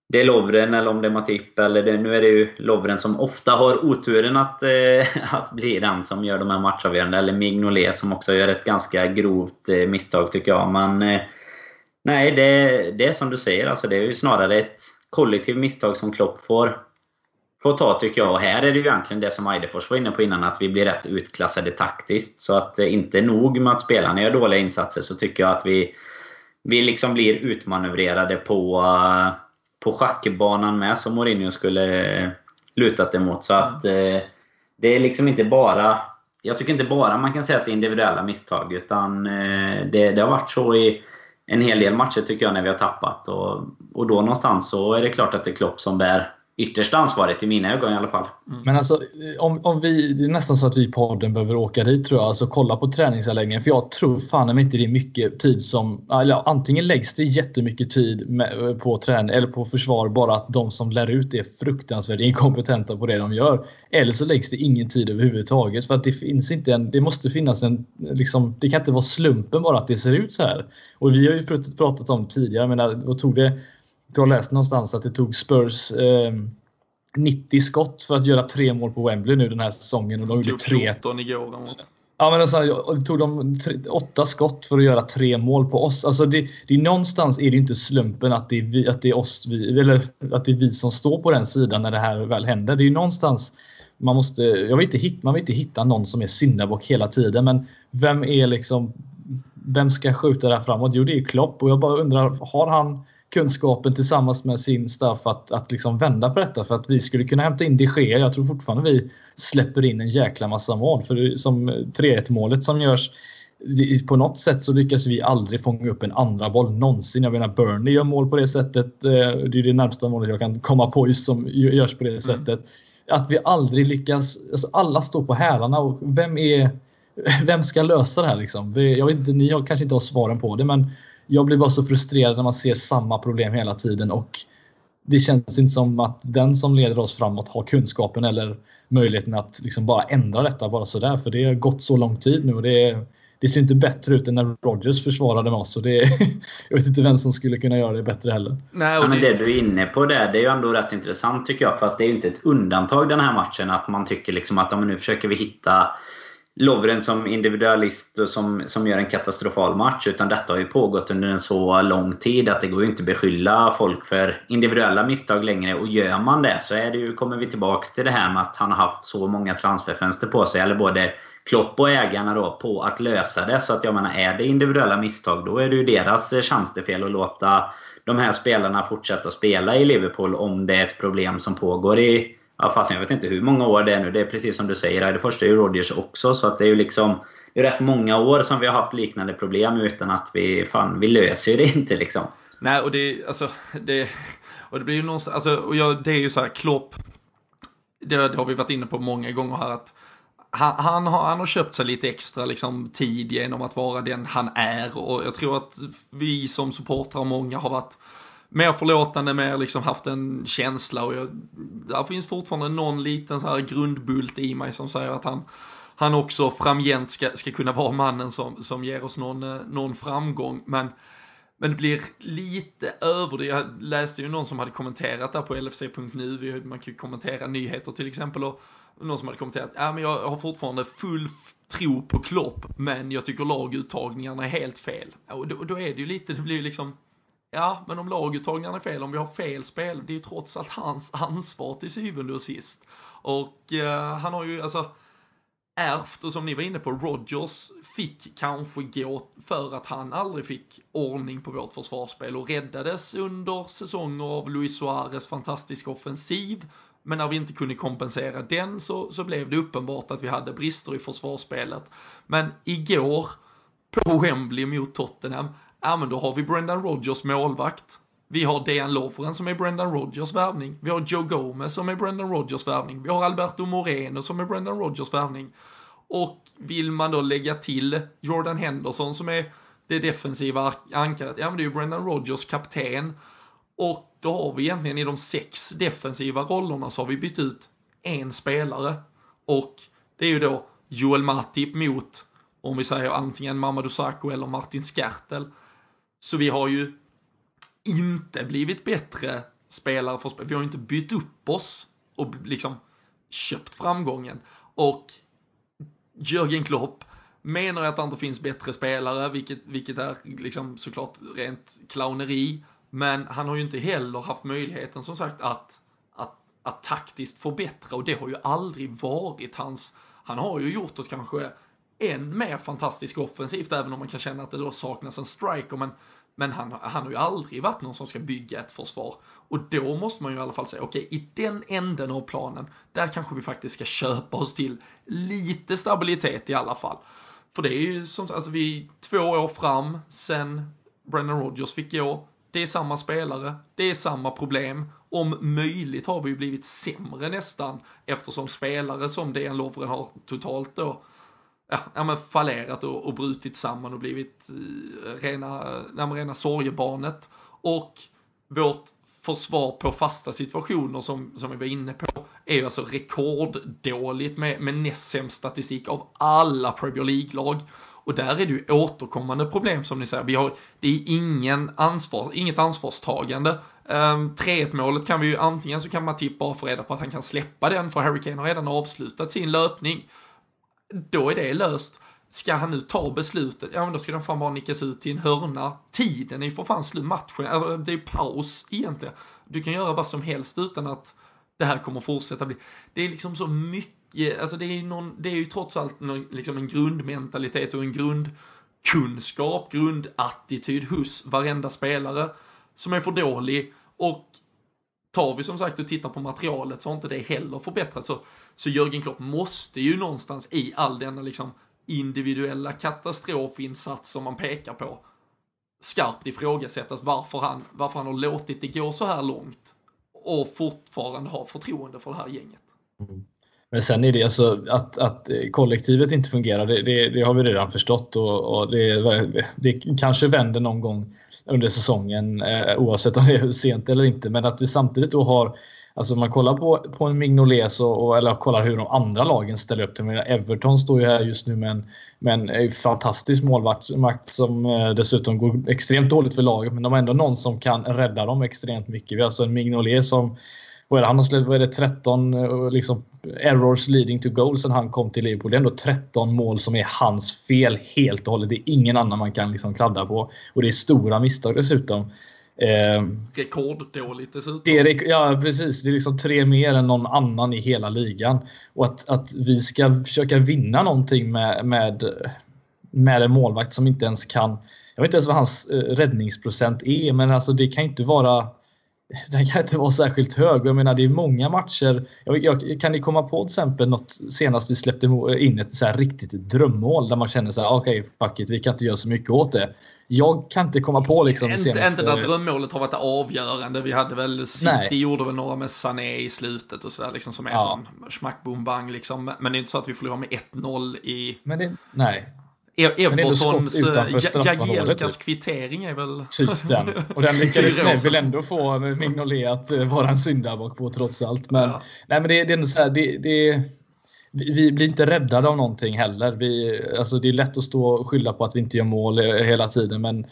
det är Lovren eller om det är Matip. Eller det, nu är det ju Lovren som ofta har oturen att, eh, att bli den som gör de här matchavgörande. Eller Mignolet som också gör ett ganska grovt eh, misstag tycker jag. Men eh, nej, det, det är som du säger. Alltså, det är ju snarare ett kollektivt misstag som Klopp får, får ta tycker jag. Och här är det ju egentligen det som Eidefors var inne på innan. Att vi blir rätt utklassade taktiskt. Så att eh, inte nog med att spelarna gör dåliga insatser så tycker jag att vi, vi liksom blir utmanövrerade på eh, på schackbanan med som Mourinho skulle eh, lutat emot. Så att eh, det är liksom inte bara... Jag tycker inte bara man kan säga att det är individuella misstag. Utan eh, det, det, har varit så i en hel del matcher tycker jag när vi har tappat. Och, och då någonstans så är det klart att det är Klopp som bär yttersta ansvaret i mina ögon i alla fall. Mm. Men alltså, om, om vi, det är nästan så att vi i podden behöver åka dit tror jag. Alltså kolla på träningsanläggningen. För jag tror fan om inte det är mycket tid som... Eller, antingen läggs det jättemycket tid med, på träning eller på försvar bara att de som lär ut är fruktansvärt inkompetenta på det de gör. Eller så läggs det ingen tid överhuvudtaget. För att det finns inte en... Det måste finnas en... Liksom, det kan inte vara slumpen bara att det ser ut så här. Och vi har ju pratat om tidigare, men vad tog det? Du har läst någonstans att det tog Spurs eh, 90 skott för att göra tre mål på Wembley nu den här säsongen. Och de gjorde tre. 14 igår mot. Ja, men alltså, det tog de tre, åtta skott för att göra tre mål på oss. Alltså det, det är någonstans är det inte slumpen att det är vi, att det är oss, vi, eller att det är vi som står på den sidan när det här väl händer. Det är ju någonstans man måste, jag vill inte hitta, man vill inte hitta någon som är syndabock hela tiden, men vem är liksom, vem ska skjuta det här framåt? Jo, det är Klopp och jag bara undrar, har han kunskapen tillsammans med sin staff att, att liksom vända på detta. För att vi skulle kunna hämta in de Gea. Jag tror fortfarande vi släpper in en jäkla massa mål. För som 3-1 målet som görs på något sätt så lyckas vi aldrig fånga upp en andra boll någonsin. Jag menar Burnley gör mål på det sättet. Eh, det är det närmsta målet jag kan komma på just som görs på det mm. sättet. Att vi aldrig lyckas. Alltså alla står på hälarna och vem är vem ska lösa det här liksom? Jag vet inte, ni har, kanske inte har svaren på det men jag blir bara så frustrerad när man ser samma problem hela tiden och det känns inte som att den som leder oss framåt har kunskapen eller möjligheten att liksom bara ändra detta bara sådär. För det har gått så lång tid nu och det, det ser inte bättre ut än när Rogers försvarade med oss. Och det, jag vet inte vem som skulle kunna göra det bättre heller. Nej, ja, men det du är inne på där, det är ju ändå rätt intressant tycker jag. För att det är ju inte ett undantag den här matchen att man tycker liksom att om nu försöker vi hitta Lovren som individualist och som, som gör en katastrofal match. Utan detta har ju pågått under en så lång tid att det går ju inte att beskylla folk för individuella misstag längre. Och gör man det så är det ju, kommer vi tillbaks till det här med att han har haft så många transferfönster på sig. Eller både Klopp och ägarna då på att lösa det. Så att jag menar, är det individuella misstag då är det ju deras eh, tjänstefel att låta de här spelarna fortsätta spela i Liverpool om det är ett problem som pågår i ja, fast jag vet inte hur många år det är nu. Det är precis som du säger, det första är ju Rodgers också. Så att det är ju liksom det är rätt många år som vi har haft liknande problem utan att vi, fan, vi löser ju det inte liksom. Nej, och det, alltså, det, och det blir ju någonstans, alltså, och jag, det är ju så här, Klopp, det, det har vi varit inne på många gånger här, att han, han, har, han har köpt sig lite extra liksom, tid genom att vara den han är och jag tror att vi som supportrar, många har varit mer förlåtande, mer liksom haft en känsla och jag, där finns fortfarande någon liten så här grundbult i mig som säger att han, han också framgent ska, ska kunna vara mannen som, som ger oss någon, eh, någon framgång. Men, men det blir lite över det. Jag läste ju någon som hade kommenterat där på LFC.nu, man kan ju kommentera nyheter till exempel, och någon som hade kommenterat, ja men jag har fortfarande full tro på Klopp, men jag tycker laguttagningarna är helt fel. Och då, då är det ju lite, det blir ju liksom, Ja, men om laguttagningarna är fel, om vi har fel spel, det är ju trots allt hans ansvar till syvende och sist. Och eh, han har ju alltså ärvt, och som ni var inne på, Rogers fick kanske gå för att han aldrig fick ordning på vårt försvarsspel och räddades under säsonger av Luis Suarez fantastiska offensiv. Men när vi inte kunde kompensera den så, så blev det uppenbart att vi hade brister i försvarsspelet. Men igår, på Wembley mot Tottenham, ja men då har vi Brendan Rodgers målvakt. Vi har Dejan Lovren som är Brendan Rodgers värvning. Vi har Joe Gomez som är Brendan Rodgers värvning. Vi har Alberto Moreno som är Brendan Rodgers värvning. Och vill man då lägga till Jordan Henderson som är det defensiva ankaret, ja men det är ju Brendan Rodgers kapten. Och då har vi egentligen i de sex defensiva rollerna så har vi bytt ut en spelare. Och det är ju då Joel Matip mot om vi säger antingen Mamadou Sakho eller Martin Skertel. Så vi har ju inte blivit bättre spelare för spel. Vi har ju inte bytt upp oss och liksom köpt framgången. Och Jörgen Klopp menar att det inte finns bättre spelare, vilket, vilket är liksom såklart rent clowneri. Men han har ju inte heller haft möjligheten som sagt att, att, att taktiskt förbättra och det har ju aldrig varit hans, han har ju gjort oss kanske än mer fantastisk offensivt, även om man kan känna att det då saknas en striker, men, men han, han har ju aldrig varit någon som ska bygga ett försvar. Och då måste man ju i alla fall säga, okej, okay, i den änden av planen, där kanske vi faktiskt ska köpa oss till lite stabilitet i alla fall. För det är ju som alltså vi är två år fram sen Brennan Rodgers fick gå. Det är samma spelare, det är samma problem. Om möjligt har vi ju blivit sämre nästan eftersom spelare som DN Lovren har totalt då ja, ja men fallerat och, och brutit samman och blivit eh, rena, nej, rena sorgebarnet. Och vårt försvar på fasta situationer som, som vi var inne på är ju alltså rekorddåligt med, med näst sämst statistik av alla Premier League-lag. Och där är det ju återkommande problem som ni säger. Vi har, det är ingen ansvar, inget ansvarstagande. Ehm, um, 3-1 målet kan vi ju antingen så kan Matip bara få reda på att han kan släppa den för Harry Kane har redan avslutat sin löpning. Då är det löst. Ska han nu ta beslutet, ja men då ska den fan bara nickas ut till en hörna. Tiden är ju för fan slut, matchen, äh, det är paus egentligen. Du kan göra vad som helst utan att det här kommer fortsätta bli. Det är liksom så mycket, alltså det är, någon, det är ju trots allt någon, liksom en grundmentalitet och en grundkunskap, grundattityd hos varenda spelare som är för dålig. Och tar vi som sagt och tittar på materialet så har inte det heller förbättrats. Så, så Jörgen Klopp måste ju någonstans i all denna liksom individuella katastrofinsats som man pekar på skarpt ifrågasättas varför han, varför han har låtit det gå så här långt och fortfarande har förtroende för det här gänget. Mm. Men sen är det alltså att, att eh, kollektivet inte fungerar, det, det, det har vi redan förstått och, och det, det, kanske vänder någon gång under säsongen eh, oavsett om det är sent eller inte. Men att vi samtidigt då har Alltså om man kollar på, på en Mignolet och eller kollar hur de andra lagen ställer upp till. Everton står ju här just nu med en, med en eh, fantastisk målvakt som eh, dessutom går extremt dåligt för laget. Men de har ändå någon som kan rädda dem extremt mycket. Vi har alltså en Mignolet som vad är det, han har släppt vad är det, 13 eh, liksom, errors leading to goal sen han kom till Liverpool. Det är ändå 13 mål som är hans fel helt och hållet. Det är ingen annan man kan liksom kladda på. Och det är stora misstag dessutom. Eh, Rekorddåligt dessutom. Det är, ja, precis. Det är liksom tre mer än någon annan i hela ligan. Och att, att vi ska försöka vinna någonting med, med, med en målvakt som inte ens kan... Jag vet inte ens vad hans eh, räddningsprocent är, men alltså det kan inte vara den kan inte vara särskilt hög. Jag menar, det är många matcher. Jag, jag, kan ni komma på till exempel något senast vi släppte in ett så riktigt drömmål där man känner så här, okej, okay, fuck it, vi kan inte göra så mycket åt det. Jag kan inte komma på liksom inte, senaste... Inte där drömmålet har varit avgörande. Vi hade väl, City Nej. gjorde väl några med Sané i slutet och sådär liksom som är ja. sån smack boom bang liksom. Men det är inte så att vi förlorar med 1-0 i... Men det, nej. Evertons eh, Jagielkas kvittering är väl... Typ den. Och den lyckades Neville ändå få Mignolet att eh, vara en syndabock på trots allt. Men, ja. nej, men det, det är så här, det, det, vi blir inte räddade av någonting heller. Vi, alltså det är lätt att stå och skylla på att vi inte gör mål eh, hela tiden men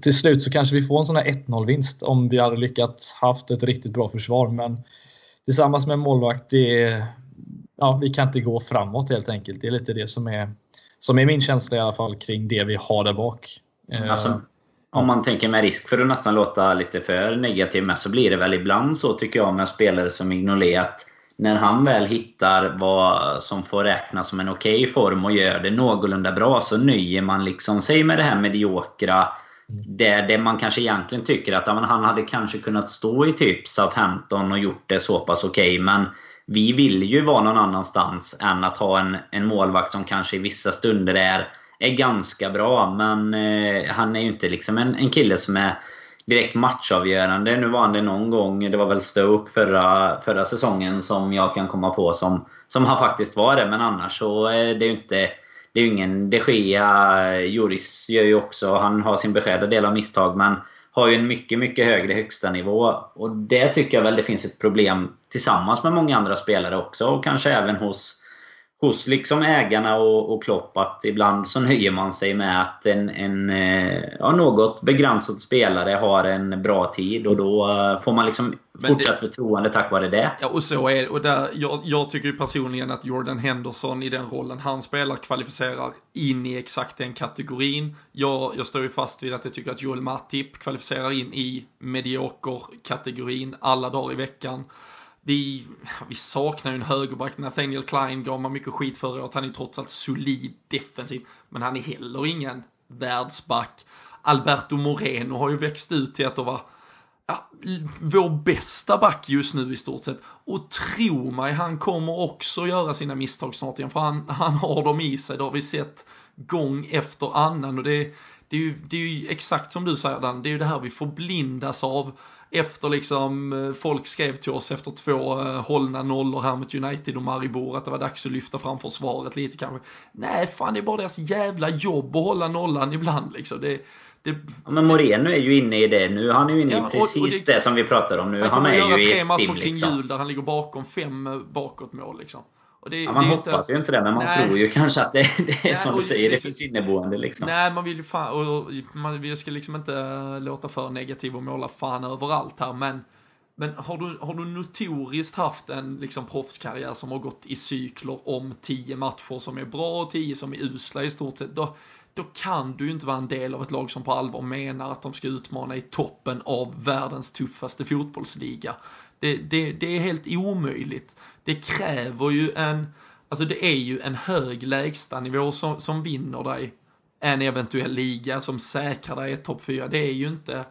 till slut så kanske vi får en sån här 1-0 vinst om vi hade lyckats haft ett riktigt bra försvar. Men tillsammans med målvakt, det, ja, vi kan inte gå framåt helt enkelt. Det är lite det som är som är min känsla i alla fall kring det vi har där bak. Eh, alltså, om man tänker med risk för att nästan låta lite för negativ med så blir det väl ibland så tycker jag med spelare som Ignolet att när han väl hittar vad som får räknas som en okej okay form och gör det någorlunda bra så nöjer man liksom sig med det här mediokra. Det, det man kanske egentligen tycker att ja, han hade kanske kunnat stå i typ Southampton och gjort det så pass okej okay, men vi vill ju vara någon annanstans än att ha en, en målvakt som kanske i vissa stunder är, är ganska bra. Men eh, han är ju inte liksom en, en kille som är direkt matchavgörande. Nu var han det någon gång, det var väl Stoke förra, förra säsongen som jag kan komma på som, som han faktiskt var det. Men annars så eh, är det ju inte det är ju ingen de Gea. Juris gör ju också, han har sin beskärda del av misstag. Men har ju en mycket, mycket högre högsta nivå. Och det tycker jag väl det finns ett problem tillsammans med många andra spelare också. Och kanske även hos, hos liksom ägarna och, och Klopp att ibland så nöjer man sig med att en, en eh, ja, något begränsad spelare har en bra tid och då eh, får man liksom fortsatt det, förtroende tack vare det. Ja, och så är det. Och där, jag, jag tycker personligen att Jordan Henderson i den rollen han spelar kvalificerar in i exakt den kategorin. Jag, jag står ju fast vid att jag tycker att Joel Matip kvalificerar in i medioker-kategorin alla dagar i veckan vi, vi saknar ju en högerback. Nathaniel Klein gav man mycket skit förra året. Han är trots allt solid defensiv. Men han är heller ingen världsback. Alberto Moreno har ju växt ut till att vara ja, vår bästa back just nu i stort sett. Och tro mig, han kommer också göra sina misstag snart igen. För han, han har dem i sig. Det har vi sett gång efter annan. Och det, det, är, ju, det är ju exakt som du säger Dan, det är ju det här vi förblindas av efter liksom eh, folk skrev till oss efter två uh, hållna nollor här mot United och Maribor att det var dags att lyfta fram försvaret lite kanske. Nej, fan det är bara deras jävla jobb att hålla nollan ibland liksom. Det, det... Ja, men Moreno är ju inne i det nu. Han är ju inne ja, i precis och, det, det, som vi pratar om nu. Han, han är ju i ett stim liksom. Han kommer göra tre matcher kring jul där han ligger bakom fem eh, bakåtmål liksom. Det, ja, man hoppas ju inte det, men man nej, tror ju kanske att det, det är nej, som du säger, det, det finns inneboende liksom. Nej, man vill ju fan, och man, vi ska liksom inte låta för negativ och måla fan överallt här, men men har du, har du notoriskt haft en liksom proffskarriär som har gått i cykler om tio matcher som är bra och tio som är usla i stort sett, då, då kan du ju inte vara en del av ett lag som på allvar menar att de ska utmana i toppen av världens tuffaste fotbollsliga. Det, det, det är helt omöjligt. Det kräver ju en, alltså det är ju en hög lägstanivå som, som vinner dig en eventuell liga som säkrar dig ett topp 4. Det är ju inte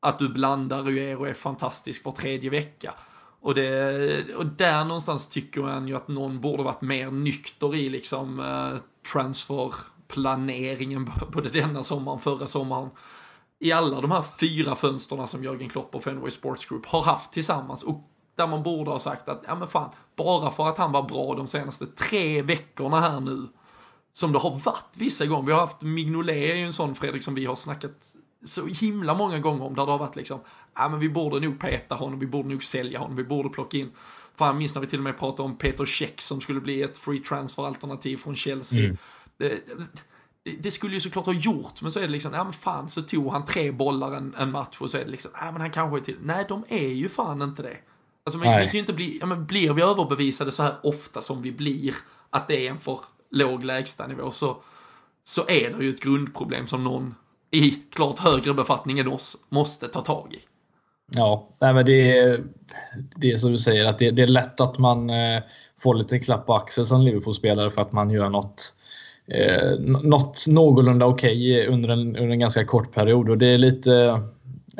att du blandar och är fantastisk var tredje vecka. Och, det, och där någonstans tycker man ju att någon borde varit mer nykter i liksom eh, transferplaneringen både denna sommaren, förra sommaren i alla de här fyra fönsterna som Jörgen Klopp och Fenway Sports Group har haft tillsammans och där man borde ha sagt att, ja men fan, bara för att han var bra de senaste tre veckorna här nu, som det har varit vissa gånger. Vi har haft Mignolet är ju en sån Fredrik som vi har snackat så himla många gånger om där det har varit liksom, ja men vi borde nog peta honom, vi borde nog sälja honom, vi borde plocka in. Fan, minns när vi till och med pratade om Peter Käck som skulle bli ett free transfer alternativ från Chelsea. Mm. Det, det skulle ju såklart ha gjort, men så är det liksom, ja men fan så tog han tre bollar en, en match och så är det liksom, ja men han kanske är till. Nej, de är ju fan inte det. Alltså men, vi kan ju inte bli, ja men blir vi överbevisade så här ofta som vi blir, att det är en för låg lägstanivå så, så är det ju ett grundproblem som någon i klart högre befattning än oss måste ta tag i. Ja, nej men det är, det är som du säger att det, det är lätt att man eh, får lite klapp på axeln som Liverpool-spelare för att man gör något eh, något någorlunda okej okay under, en, under en ganska kort period. Och det är lite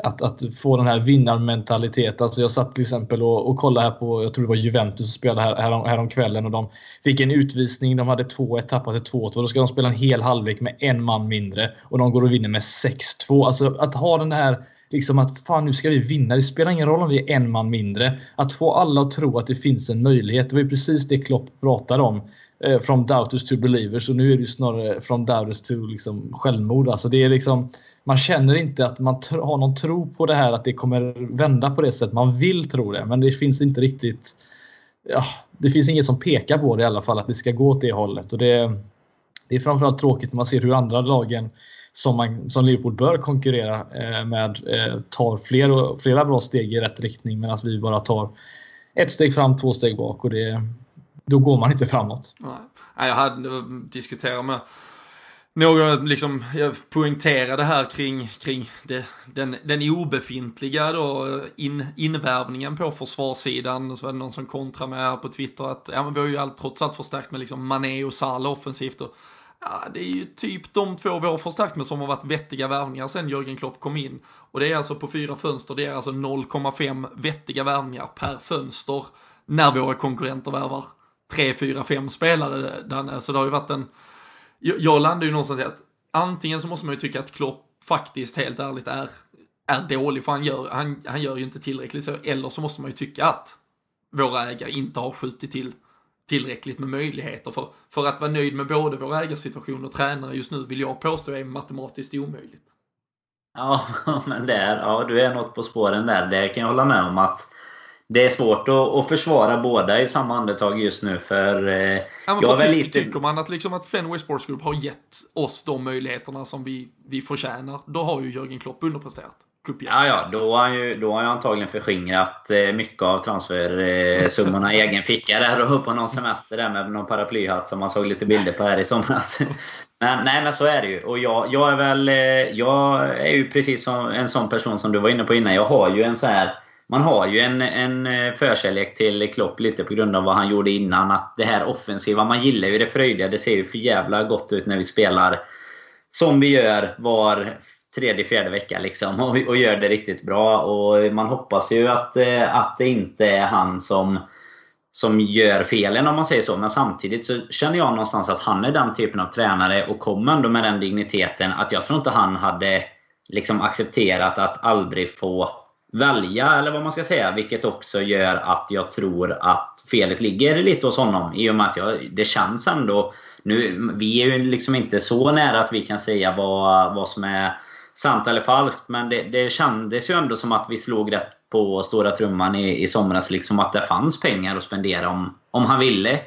att, att få den här vinnarmentaliteten. Alltså jag satt till exempel och, och kollade här på, jag tror det var Juventus som spelade här, härom, härom kvällen och de fick en utvisning. De hade 2-1, tappade 2-2. Då ska de spela en hel halvlek med en man mindre och de går och vinner med 6-2. Alltså att ha den här liksom att fan nu ska vi vinna. Det spelar ingen roll om vi är en man mindre. Att få alla att tro att det finns en möjlighet. Det var ju precis det Klopp pratade om. Eh, from doubters to believers och nu är det ju snarare from doubters to liksom självmord. Alltså det är liksom, man känner inte att man har någon tro på det här att det kommer vända på det sättet. Man vill tro det men det finns inte riktigt ja, det finns inget som pekar på det i alla fall att det ska gå åt det hållet. Och det, det är framförallt tråkigt när man ser hur andra lagen som, man, som Liverpool bör konkurrera eh, med eh, tar fler, flera bra steg i rätt riktning medan vi bara tar ett steg fram, två steg bak. Och det, då går man inte framåt. Nej. Jag hade eh, diskuterat med några, liksom, jag poängterade här kring, kring det, den, den obefintliga då, in, invärvningen på försvarssidan. Så var det någon som kontrade med här på Twitter att ja, men vi har ju allt, trots allt förstärkt med liksom Mané och Salah offensivt. Och, ja, det är ju typ de två vi har förstärkt med som har varit vettiga värvningar sen Jörgen Klopp kom in. Och det är alltså på fyra fönster, det är alltså 0,5 vettiga värvningar per fönster när våra konkurrenter värvar 3, 4, 5 spelare, Danne. Så det har ju varit en... Jag, landar ju någonstans i att antingen så måste man ju tycka att Klopp faktiskt helt ärligt är, är dålig, för han gör, han, han gör ju inte tillräckligt så, eller så måste man ju tycka att våra ägare inte har skjutit till tillräckligt med möjligheter. För, för att vara nöjd med både vår ägarsituation och tränare just nu vill jag påstå är matematiskt omöjligt. Ja, men det är, ja, du är något på spåren där. Det kan jag hålla med om att det är svårt att, att, försvara båda i samma andetag just nu för... Eh, ja, för ty lite... Tycker man att, liksom att Fenway Sports Group har gett oss de möjligheterna som vi, vi förtjänar, då har ju Jörgen Klopp underpresterat. Ja, ja, då har han ju då har jag antagligen förskingrat eh, mycket av transfersummorna i egen ficka där och på någon semester där med någon paraplyhatt som man såg lite bilder på här i somras. Men, nej, men så är det ju. Och jag, jag är väl... Eh, jag är ju precis som en sån person som du var inne på innan. Jag har ju en så här man har ju en, en eh, förkärlek till Klopp lite på grund av vad han gjorde innan. Att det här offensiva, man gillar ju det fröjdiga. Det ser ju för jävla gott ut när vi spelar som vi gör var tredje, fjärde vecka liksom. Och, och gör det riktigt bra. Och man hoppas ju att, eh, att det inte är han som som gör felen om man säger så. Men samtidigt så känner jag någonstans att han är den typen av tränare och kommer ändå med den digniteten att jag tror inte han hade liksom accepterat att aldrig få välja, eller vad man ska säga. Vilket också gör att jag tror att felet ligger lite hos honom. I och med att jag, det känns ändå... Nu, vi är ju liksom inte så nära att vi kan säga vad, vad som är sant eller falskt. Men det, det kändes ju ändå som att vi slog rätt på stora trumman i, i somras. Liksom att det fanns pengar att spendera om, om han ville.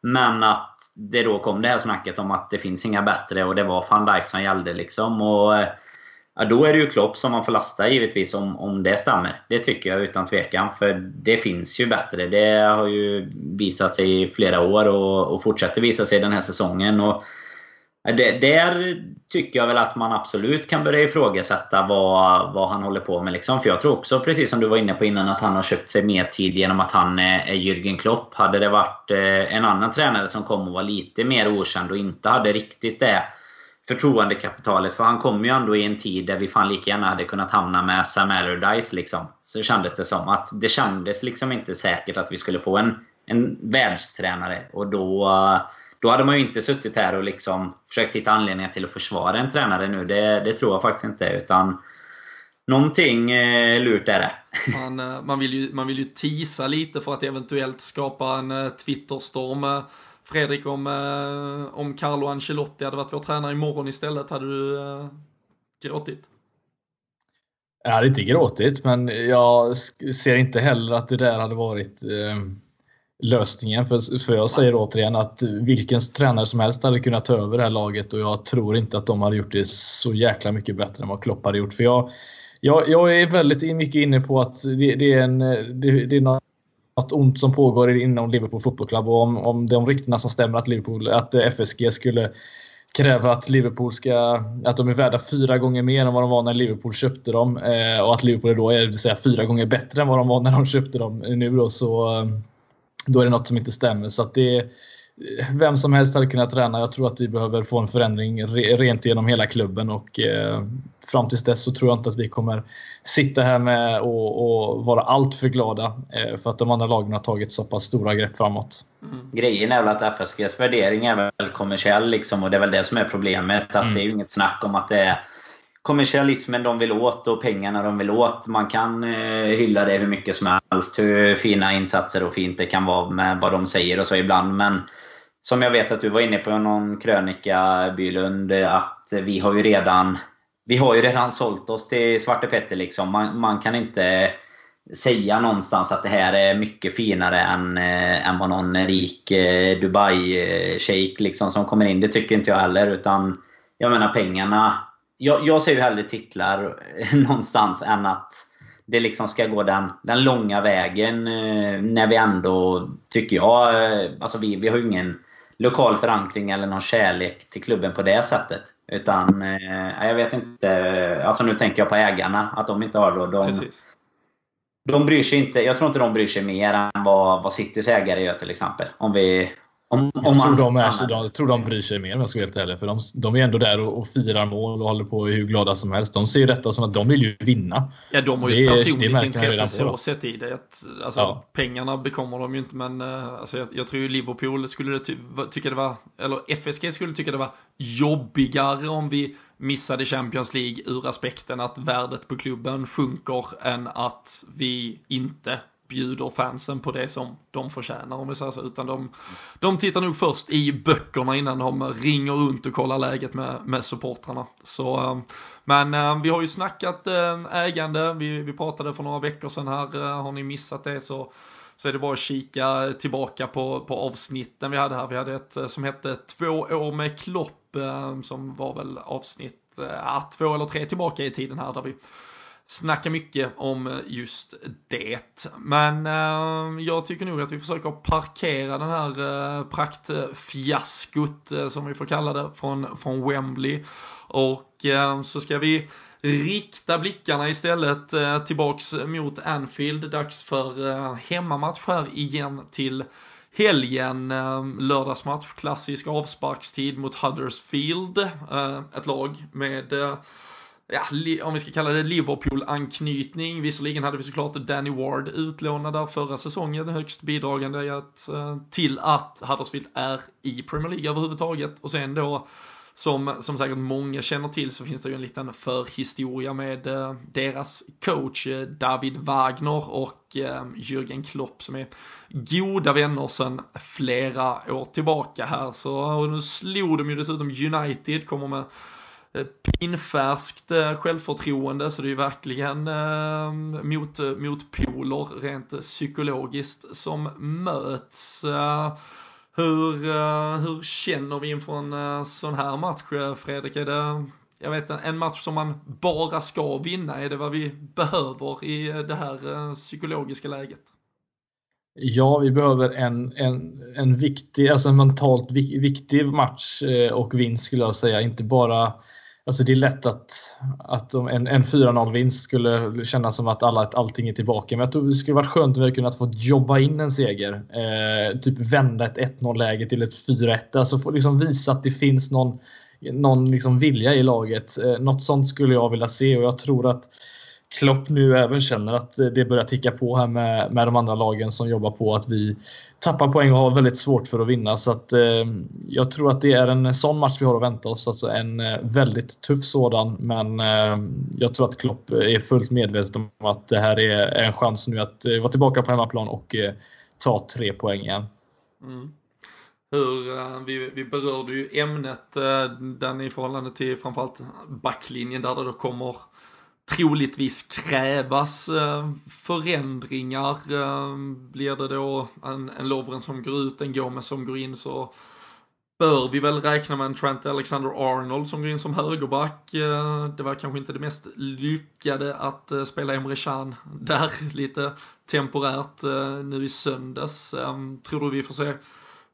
Men att det då kom det här snacket om att det finns inga bättre och det var van Dijk som gällde. Liksom. Och, Ja, då är det ju Klopp som man får lasta givetvis om, om det stämmer. Det tycker jag utan tvekan. För det finns ju bättre. Det har ju visat sig i flera år och, och fortsätter visa sig den här säsongen. Och det, där tycker jag väl att man absolut kan börja ifrågasätta vad, vad han håller på med. Liksom. För jag tror också, precis som du var inne på innan, att han har köpt sig mer tid genom att han eh, är, Jürgen Klopp. Hade det varit eh, en annan tränare som kom och var lite mer okänd och inte hade riktigt det förtroendekapitalet. För han kom ju ändå i en tid där vi fan lika gärna hade kunnat hamna med Sam Allardyce. Liksom. Så kändes det som. att Det kändes liksom inte säkert att vi skulle få en, en världstränare. Och då, då hade man ju inte suttit här och liksom försökt hitta anledningar till att försvara en tränare nu. Det, det tror jag faktiskt inte. Utan Någonting eh, lurt är det. Man, eh, man, vill ju, man vill ju tisa lite för att eventuellt skapa en eh, Twitterstorm eh, Fredrik, om, om Carlo Ancelotti hade varit vår tränare imorgon istället, hade du eh, gråtit? Jag hade inte gråtit, men jag ser inte heller att det där hade varit eh, lösningen. För, för jag säger återigen att vilken tränare som helst hade kunnat ta över det här laget och jag tror inte att de hade gjort det så jäkla mycket bättre än vad Klopp hade gjort. För jag, jag, jag är väldigt mycket inne på att det, det är, en, det, det är något ont som pågår inom Liverpool fotbollsklubb och om, om de ryktena som stämmer att, Liverpool, att FSG skulle kräva att Liverpool ska, att de är värda fyra gånger mer än vad de var när Liverpool köpte dem eh, och att Liverpool då är det vill säga, fyra gånger bättre än vad de var när de köpte dem nu då så eh, då är det något som inte stämmer. Så att det, vem som helst hade kunnat träna. Jag tror att vi behöver få en förändring rent genom hela klubben och eh, fram tills dess så tror jag inte att vi kommer sitta här med och, och vara allt för glada eh, för att de andra lagen har tagit så pass stora grepp framåt. Mm. Grejen är väl att FSGs värdering är väl kommersiell liksom och det är väl det som är problemet. Att mm. Det är ju inget snack om att det är kommersialismen de vill åt och pengarna de vill åt. Man kan eh, hylla det hur mycket som helst. Hur fina insatser och fint det kan vara med vad de säger och så ibland. Men som jag vet att du var inne på någon krönika, Bylund, att vi har ju redan vi har ju redan sålt oss till Svarte Petter. Liksom. Man, man kan inte säga någonstans att det här är mycket finare än, eh, än vad någon rik eh, Dubai-shejk eh, liksom, som kommer in. Det tycker inte jag heller. Utan jag menar pengarna. Jag, jag ser ju hellre titlar någonstans än att det liksom ska gå den, den långa vägen. Äh, när vi ändå, tycker jag, alltså vi, vi har ju ingen lokal förankring eller någon kärlek till klubben på det sättet. Utan, eh, jag vet inte. Alltså nu tänker jag på ägarna. Att de inte har då... De, Precis. de bryr sig inte. Jag tror inte de bryr sig mer än vad, vad Citys ägare gör till exempel. Om vi, om, jag om tror, de är, de, tror de bryr sig mer om jag ska vara helt ärlig. För de, de är ändå där och, och firar mål och håller på hur glada som helst. De ser ju detta som att de vill ju vinna. Ja, de har ju ett personligt intresse så sett i det. Att, alltså, ja. Pengarna bekommer de ju inte, men uh, alltså, jag, jag tror ju Liverpool skulle ty tycka det var, eller FSG skulle tycka det var jobbigare om vi missade Champions League ur aspekten att värdet på klubben sjunker än att vi inte bjuder fansen på det som de förtjänar om vi säger så, utan de, de tittar nog först i böckerna innan de ringer runt och kollar läget med, med supportrarna. Så, eh, men eh, vi har ju snackat eh, ägande, vi, vi pratade för några veckor sedan här, har ni missat det så så är det bara att kika tillbaka på, på avsnitten vi hade här. Vi hade ett som hette Två år med Klopp, som var väl avsnitt, ja, två eller tre tillbaka i tiden här, där vi snacka mycket om just det. Men eh, jag tycker nog att vi försöker parkera den här eh, praktfiaskot eh, som vi får kalla det från, från Wembley. Och eh, så ska vi rikta blickarna istället eh, tillbaks mot Anfield. Dags för eh, hemmamatch här igen till helgen. Eh, lördagsmatch, klassisk avsparkstid mot Huddersfield. Eh, ett lag med eh, ja, om vi ska kalla det Liverpool-anknytning. Visserligen hade vi såklart Danny Ward utlånad där förra säsongen, högst bidragande att, eh, till att Huddersfield är i Premier League överhuvudtaget. Och sen då, som, som säkert många känner till, så finns det ju en liten förhistoria med eh, deras coach eh, David Wagner och eh, Jürgen Klopp som är goda vänner sedan flera år tillbaka här. Så och nu slog de ju dessutom United, kommer med Eh, pinfärskt eh, självförtroende så det är ju verkligen ehm, eh, mot, motpoler rent psykologiskt som möts. Eh, hur, hur känner vi inför en sån här match Fredrik? Är det, jag vet en match som man bara ska vinna? Är det vad vi behöver i det här psykologiska läget? Ja, vi behöver en, en, en viktig, alltså en mentalt viktig match och vinst skulle jag säga. Inte bara Alltså det är lätt att, att en, en 4-0 vinst skulle kännas som att alla, allting är tillbaka. Men jag tror det skulle varit skönt om vi hade kunnat få jobba in en seger. Eh, typ vända ett 1-0 läge till ett 4-1. Alltså få liksom visa att det finns någon, någon liksom vilja i laget. Eh, något sånt skulle jag vilja se och jag tror att Klopp nu även känner att det börjar ticka på här med, med de andra lagen som jobbar på att vi tappar poäng och har väldigt svårt för att vinna. Så att, eh, jag tror att det är en sån match vi har att vänta oss. Alltså en eh, väldigt tuff sådan. Men eh, jag tror att Klopp är fullt medveten om att det här är en chans nu att eh, vara tillbaka på hemmaplan och eh, ta tre poäng igen. Mm. Hur, eh, vi, vi berörde ju ämnet, eh, den i förhållande till framförallt backlinjen där det då kommer troligtvis krävas eh, förändringar. Eh, blir det då en, en Lovren som går ut, en Gomes som går in så bör vi väl räkna med en Trent Alexander-Arnold som går in som högerback. Eh, det var kanske inte det mest lyckade att spela Emre Can där lite temporärt nu i söndags. Tror du vi får se,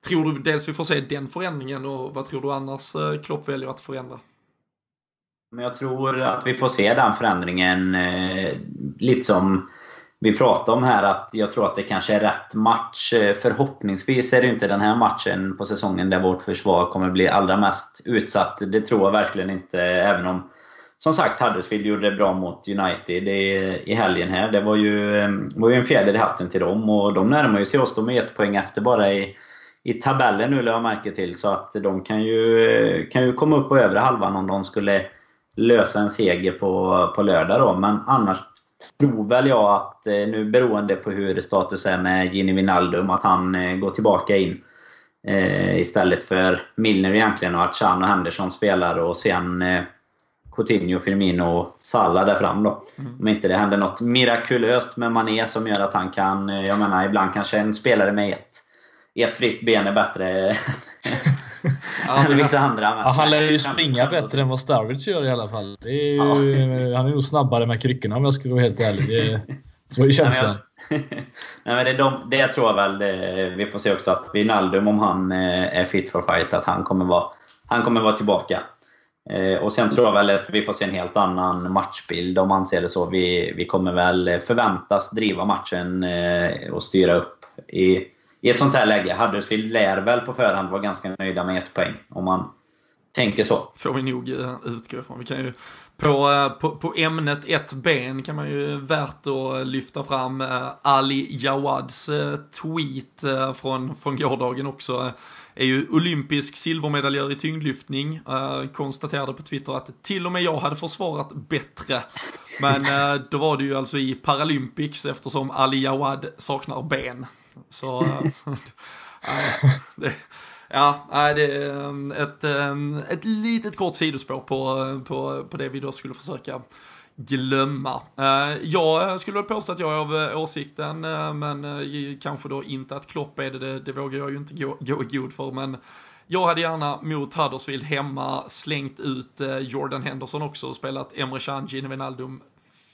tror du dels vi får se den förändringen och vad tror du annars Klopp väljer att förändra? Men jag tror att vi får se den förändringen eh, lite som vi pratade om här att jag tror att det kanske är rätt match. Eh, förhoppningsvis är det inte den här matchen på säsongen där vårt försvar kommer bli allra mest utsatt. Det tror jag verkligen inte, även om som sagt Huddersfield gjorde det bra mot United i, helgen här. Det var ju, eh, var ju en fjäder i hatten till dem och de närmar ju sig oss. De är ett poäng efter bara i, i tabellen nu, lade jag märke till. Så att de kan ju, eh, kan ju komma upp på övre halvan om de skulle lösa en seger på, på lördag då. Men annars tror väl jag att, eh, nu beroende på hur status är med Gini Wijnaldum, att han eh, går tillbaka in. Eh, istället för Milner egentligen och att Chan och Henderson spelar och sen eh, Coutinho, Firmino och Salah där fram då. Mm. Om inte det händer något mirakulöst med Mané som gör att han kan... Jag menar, ibland kanske en spelare med ett, ett friskt ben är bättre Ja, än vissa andra. Ja, han lär ju springa bättre än vad Starwich gör i alla fall. Är ju. Han är nog snabbare med kryckorna om jag ska vara helt ärlig. Det, så är känslan. Nej, men det, de, det tror jag väl. Det, vi får se också att Wijnaldum, om han eh, är fit for fight, att han kommer vara, han kommer vara tillbaka. Eh, och sen tror jag väl att vi får se en helt annan matchbild om man ser det så. Vi, vi kommer väl förväntas driva matchen eh, och styra upp i i ett sånt här läge, Huddersfield lär väl på förhand vara ganska nöjda med ett poäng. Om man tänker så. Får vi nog eh, utgå ifrån. Vi kan ju, på, eh, på, på ämnet ett ben kan man ju värt att lyfta fram eh, Ali Jawads tweet från, från gårdagen också. är ju olympisk silvermedaljör i tyngdlyftning. konstaterade på Twitter att till och med jag hade försvarat bättre Men då var det ju alltså i Paralympics eftersom Ali Jawad saknar ben. Så, eh, äh, det, ja, det är eh, ett, eh, ett litet kort sidospår på, på, på det vi då skulle försöka glömma. Jag skulle väl påstå att jag är av åsikten, men kanske då inte att Klopp är det, det, det vågar jag ju inte gå, gå i god för, men jag hade gärna mot Huddersfield hemma slängt ut Jordan Henderson också och spelat Emre Can, Gino Wijnaldum,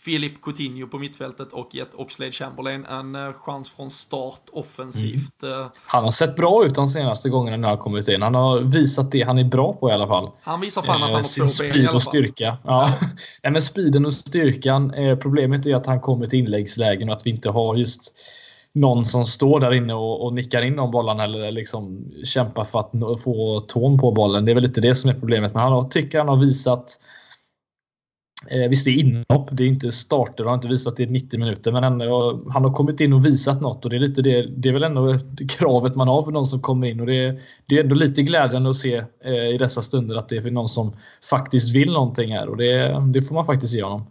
Filip Coutinho på mittfältet och gett Oxlade Chamberlain en eh, chans från start offensivt. Mm. Eh. Han har sett bra ut de senaste gångerna när han kommit in. Han har visat det han är bra på i alla fall. Han visar fan att han har Sin två speed ben fall. och styrka. Ja. Nej, men speeden och styrkan. Eh, problemet är att han kommer till inläggslägen och att vi inte har just någon som står där inne och, och nickar in de bollarna eller liksom kämpar för att få tån på bollen. Det är väl lite det som är problemet. Men han har, tycker han har visat Eh, visst, det är inhopp. Det är inte starter och har inte visat det i 90 minuter. Men ändå, han har kommit in och visat något och det är lite det. Det är väl ändå kravet man har för någon som kommer in och det är, det är ändå lite glädjande att se eh, i dessa stunder att det är någon som faktiskt vill någonting här och det, det får man faktiskt ge honom.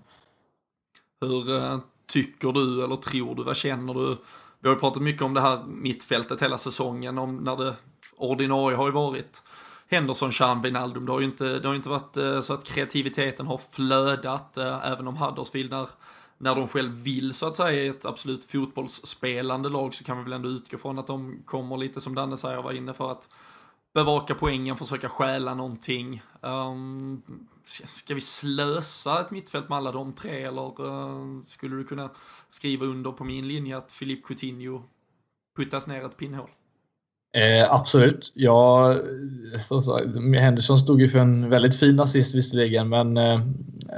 Hur eh, tycker du eller tror du, vad känner du? Vi har ju pratat mycket om det här mittfältet hela säsongen, om när det ordinarie har ju varit Henderson, Chan, Wijnaldum. Det har ju inte, det har inte varit eh, så att kreativiteten har flödat, eh, även om Huddersfield när, när de själv vill så att säga ett absolut fotbollsspelande lag så kan vi väl ändå utgå från att de kommer lite som Danne säger var inne för att bevaka poängen, försöka stjäla någonting. Um, ska vi slösa ett mittfält med alla de tre eller uh, skulle du kunna skriva under på min linje att Filip Coutinho puttas ner ett pinnhål? Eh, absolut. Ja, Henderson stod ju för en väldigt fin assist visserligen, men eh,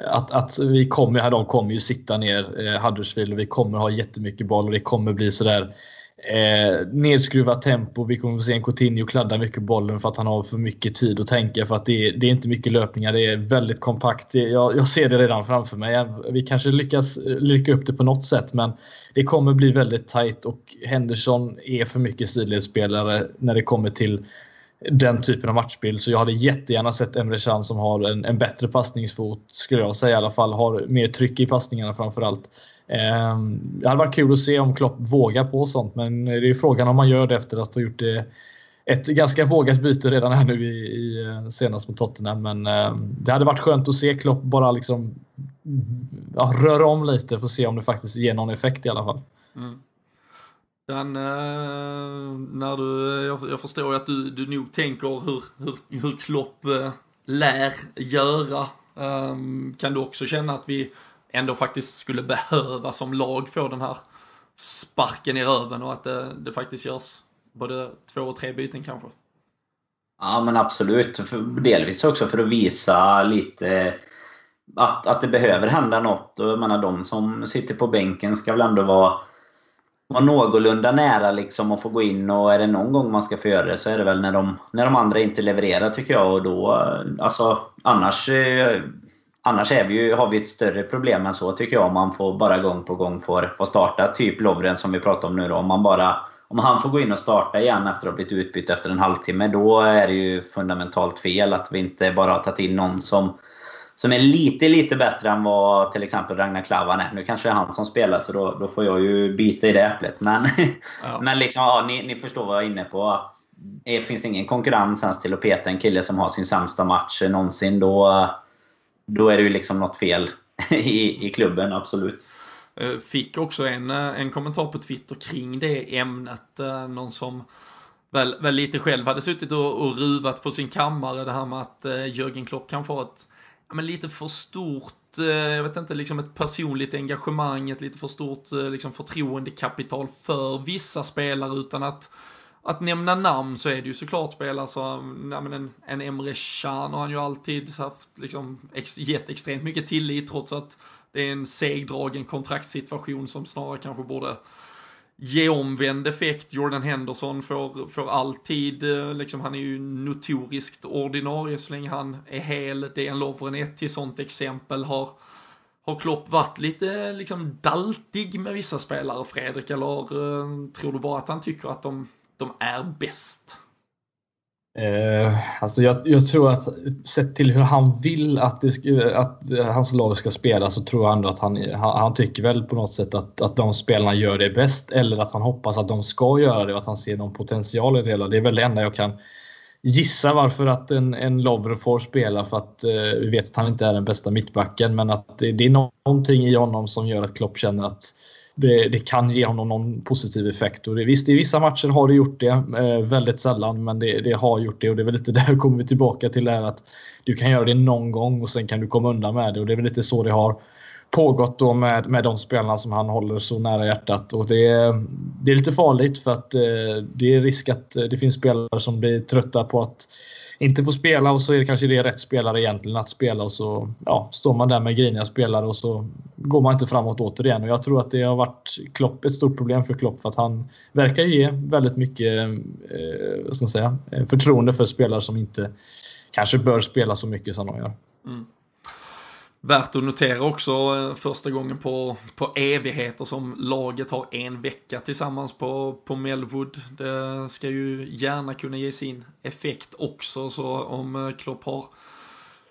att, att vi kommer, de kommer ju sitta ner eh, Huddersfield och vi kommer ha jättemycket boll och det kommer bli sådär Eh, nedskruvat tempo. Vi kommer få se en Coutinho kladda mycket bollen för att han har för mycket tid att tänka. För att det är, det är inte mycket löpningar. Det är väldigt kompakt. Jag, jag, ser det redan framför mig. Vi kanske lyckas eh, lycka upp det på något sätt men det kommer bli väldigt tajt och Henderson är för mycket sidledsspelare när det kommer till den typen av matchbild. Så jag hade jättegärna sett Emre Can som har en, en bättre passningsfot, skulle jag säga i alla fall. Har mer tryck i passningarna framförallt. allt Ehm, det hade varit kul att se om Klopp vågar på sånt, men det är frågan om man gör det efter att ha gjort det ett ganska vågat byte redan här nu i, i eh, senast mot Tottenham. Men eh, det hade varit skönt att se Klopp bara liksom ja, röra om lite för att se om det faktiskt ger någon effekt i alla fall. Mm. Den, eh, när du, jag, jag, förstår ju att du, du nog tänker hur, hur, hur Klopp eh, lär göra. Ehm, kan du också känna att vi ändå faktiskt skulle behöva som lag få den här sparken i röven och att det, det faktiskt görs både två och tre byten kanske? Ja men absolut. Delvis också för att visa lite eh, att, att det behöver hända något. Och jag menar de som sitter på bänken ska väl ändå vara vara någorlunda nära liksom att få gå in och är det någon gång man ska få göra det så är det väl när de, när de andra inte levererar tycker jag. Och då, eh, alltså, annars eh, annars är vi ju, har vi ett större problem än så tycker jag om man får bara gång på gång får, får starta. Typ Lovren som vi pratar om nu då. Om, man bara, om han får gå in och starta igen efter att ha blivit utbytt efter en halvtimme då är det ju fundamentalt fel att vi inte bara har tagit in någon som som är lite, lite bättre än vad till exempel Ragnar Klavan är. Nu kanske det är han som spelar, så då, då får jag ju bita i det äpplet. Men, ja. men liksom, ja, ni, ni förstår vad jag är inne på. Att det finns ingen konkurrens ens till att peta en kille som har sin sämsta match någonsin. Då, då är det ju liksom något fel i, i klubben, absolut. Eh, fick också en, eh, en kommentar på Twitter kring det ämnet. Eh, någon som väl, väl lite själv hade suttit och, och ruvat på sin kammare. Det här med att Jörgen Klopp kan få ett ja, men lite för stort, jag vet inte, liksom ett personligt engagemang, ett lite för stort liksom förtroendekapital för vissa spelare utan att att nämna namn så är det ju såklart spelare alltså, som, men en, en Emre Can har han ju alltid haft, liksom, ex, gett extremt mycket tillit trots att det är en segdragen kontraktssituation som snarare kanske borde ge omvänd effekt. Jordan Henderson får, får alltid, eh, liksom, han är ju notoriskt ordinarie så länge han är hel. Det är en Lovren ett till sånt exempel har har Klopp varit lite liksom daltig med vissa spelare, Fredrik? Eller eh, tror du bara att han tycker att de de är bäst? Eh, alltså jag, jag, tror att sett till hur han vill att, det, att hans lag ska spela så tror jag ändå att han, han, han, tycker väl på något sätt att, att de spelarna gör det bäst eller att han hoppas att de ska göra det och att han ser någon potential i det hela. Det är väl det enda jag kan gissa varför att en, en Lovre får spela för att eh, vi vet att han inte är den bästa mittbacken men att det, det är någonting i honom som gör att Klopp känner att det, det, kan ge honom någon positiv effekt. Och det, visst, i vissa matcher har det gjort det. Eh, väldigt sällan, men det, det, har gjort det. Och det är väl lite där kommer vi tillbaka till det här att du kan göra det någon gång och sen kan du komma undan med det. Och det är väl lite så det har pågått då med, med de spelarna som han håller så nära hjärtat. Och det, det är lite farligt för att eh, det är risk att eh, det finns spelare som blir trötta på att inte får spela och så är det kanske det rätt spelare egentligen att spela och så ja, står man där med griniga spelare och så går man inte framåt återigen. Och jag tror att det har varit Klopp, ett stort problem för Klopp för att han verkar ge väldigt mycket eh, ska man säga, förtroende för spelare som inte kanske bör spela så mycket som de gör. Mm. Värt att notera också eh, första gången på, på evigheter som laget har en vecka tillsammans på, på Melwood. Det ska ju gärna kunna ge sin effekt också så om eh, Klopp har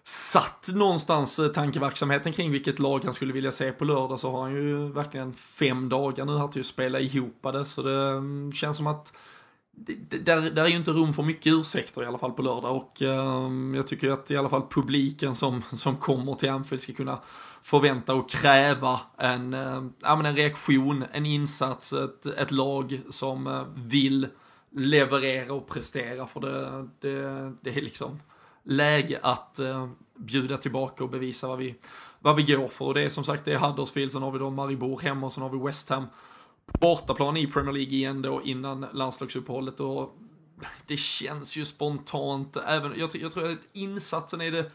satt någonstans eh, tankeverksamheten kring vilket lag han skulle vilja se på lördag så har han ju verkligen fem dagar nu här till att spela ihop det så det mm, känns som att där, där är ju inte rum för mycket ursäkter i alla fall på lördag och eh, jag tycker att i alla fall publiken som, som kommer till Anfield ska kunna förvänta och kräva en, eh, en reaktion, en insats, ett, ett lag som eh, vill leverera och prestera. För det, det, det är liksom läge att eh, bjuda tillbaka och bevisa vad vi, vad vi går för. Och det är som sagt det är Huddersfield, sen har vi då Maribor hemma och sen har vi West Ham bortaplan i Premier League igen då innan landslagsuppehållet och det känns ju spontant, även, jag, jag tror att insatsen är det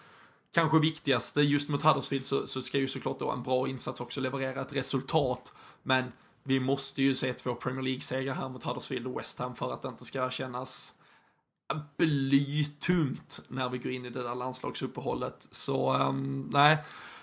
kanske viktigaste. Just mot Huddersfield så, så ska ju såklart då en bra insats också leverera ett resultat. Men vi måste ju se två Premier League-segrar här mot Huddersfield och West Ham för att det inte ska kännas blytungt när vi går in i det där landslagsuppehållet. Så um, nej,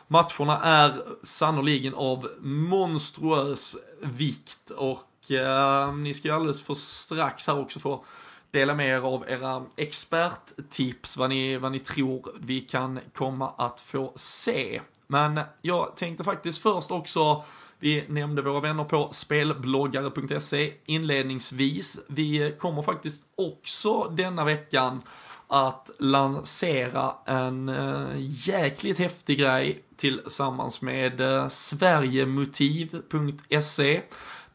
matcherna är sannoliken av monstruös vikt och eh, ni ska ju alldeles för strax här också få dela med er av era experttips, vad ni, vad ni tror vi kan komma att få se. Men jag tänkte faktiskt först också vi nämnde våra vänner på spelbloggare.se inledningsvis. Vi kommer faktiskt också denna veckan att lansera en eh, jäkligt häftig grej tillsammans med eh, Sverigemotiv.se.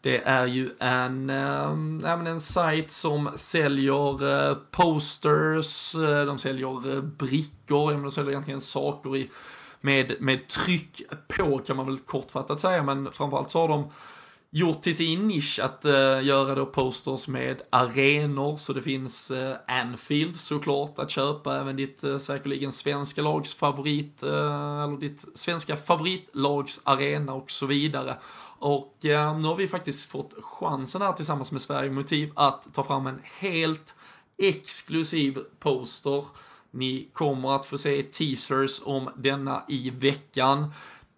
Det är ju en, eh, en sajt som säljer eh, posters, eh, de säljer eh, brickor, de säljer egentligen saker i, med, med tryck på kan man väl kortfattat säga, men framförallt så har de gjort till sin nisch att uh, göra då posters med arenor, så det finns uh, Anfield såklart att köpa, även ditt uh, säkerligen svenska lags favorit, uh, eller ditt svenska favoritlags arena och så vidare. Och nu har vi faktiskt fått chansen här tillsammans med Sverige Motiv att ta fram en helt exklusiv poster. Ni kommer att få se teasers om denna i veckan.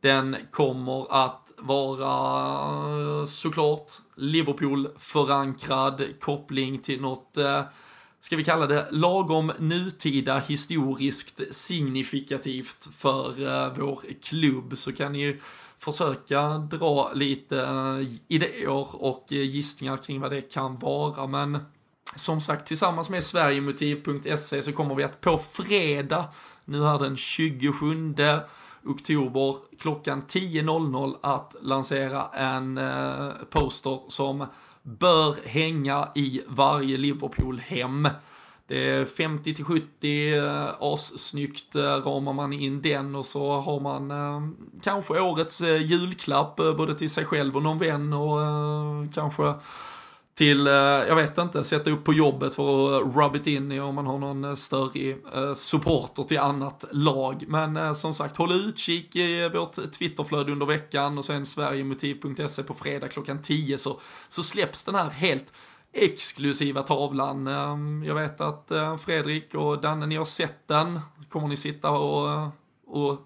Den kommer att vara såklart Liverpool-förankrad koppling till något, eh, ska vi kalla det, lagom nutida historiskt signifikativt för eh, vår klubb. Så kan ni ju försöka dra lite eh, idéer och gissningar kring vad det kan vara. Men som sagt, tillsammans med Sverigemotiv.se så kommer vi att på fredag, nu här den 27 oktober klockan 10.00 att lansera en eh, poster som bör hänga i varje Liverpool-hem. Det är 50 till 70 eh, assnyggt eh, ramar man in den och så har man eh, kanske årets eh, julklapp eh, både till sig själv och någon vän och eh, kanske till, eh, jag vet inte, sätta upp på jobbet för att eh, rub it in i om man har någon eh, större supporter till annat lag. Men som sagt, håll utkik i vårt Twitterflöde under veckan och sen sverigemotiv.se på fredag klockan 10 så, så släpps den här helt exklusiva tavlan. Ehm, jag vet att Fredrik och Danne, ni har sett den. Kommer ni sitta och, och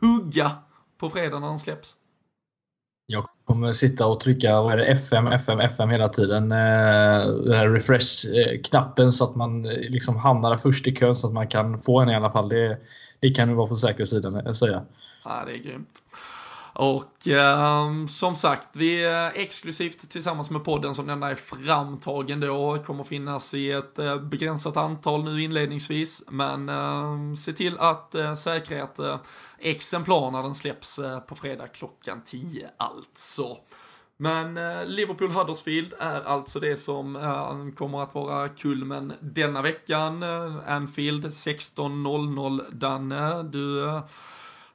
hugga på fredag när den släpps? Jag kommer sitta och trycka vad är det, FM, FM, FM hela tiden. Eh, den här refresh-knappen så att man eh, liksom hamnar först i kön så att man kan få en i alla fall. Det, det kan du vara på säkra sidan eh, säga. Ja, det är grymt. Och eh, som sagt, vi är exklusivt tillsammans med podden som denna är framtagen då, kommer finnas i ett eh, begränsat antal nu inledningsvis, men eh, se till att eh, säkra ett eh, exemplar när den släpps eh, på fredag klockan 10 alltså. Men eh, Liverpool Huddersfield är alltså det som eh, kommer att vara kulmen denna veckan. Eh, Anfield 16.00 Danne, du eh,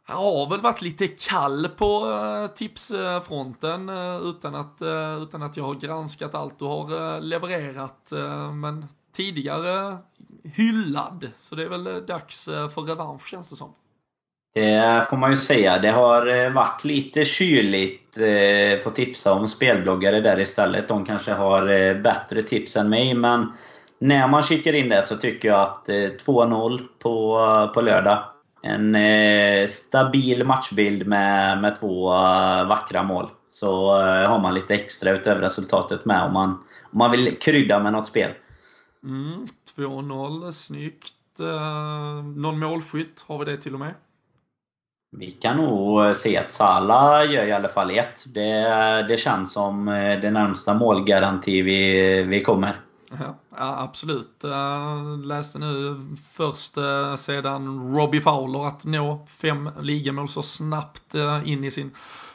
jag har väl varit lite kall på eh, tipsfronten eh, utan, att, eh, utan att jag har granskat allt du har levererat. men tidigare hyllad, så det är väl dags för revansch känns det som. Det får man ju säga. Det har varit lite kyligt på tipsa om spelbloggare där istället. De kanske har bättre tips än mig, men när man kikar in det så tycker jag att 2-0 på, på lördag en eh, stabil matchbild med, med två uh, vackra mål. Så uh, har man lite extra utöver resultatet med om man, om man vill krydda med något spel. Mm, 2-0, snyggt. Uh, någon målskytt, har vi det till och med? Vi kan nog se att Sala gör i alla fall ett. Det, det känns som det närmsta målgaranti vi, vi kommer. Ja, absolut. Uh, läste nu först uh, sedan Robbie Fowler att nå fem ligamål så snabbt uh, in i sin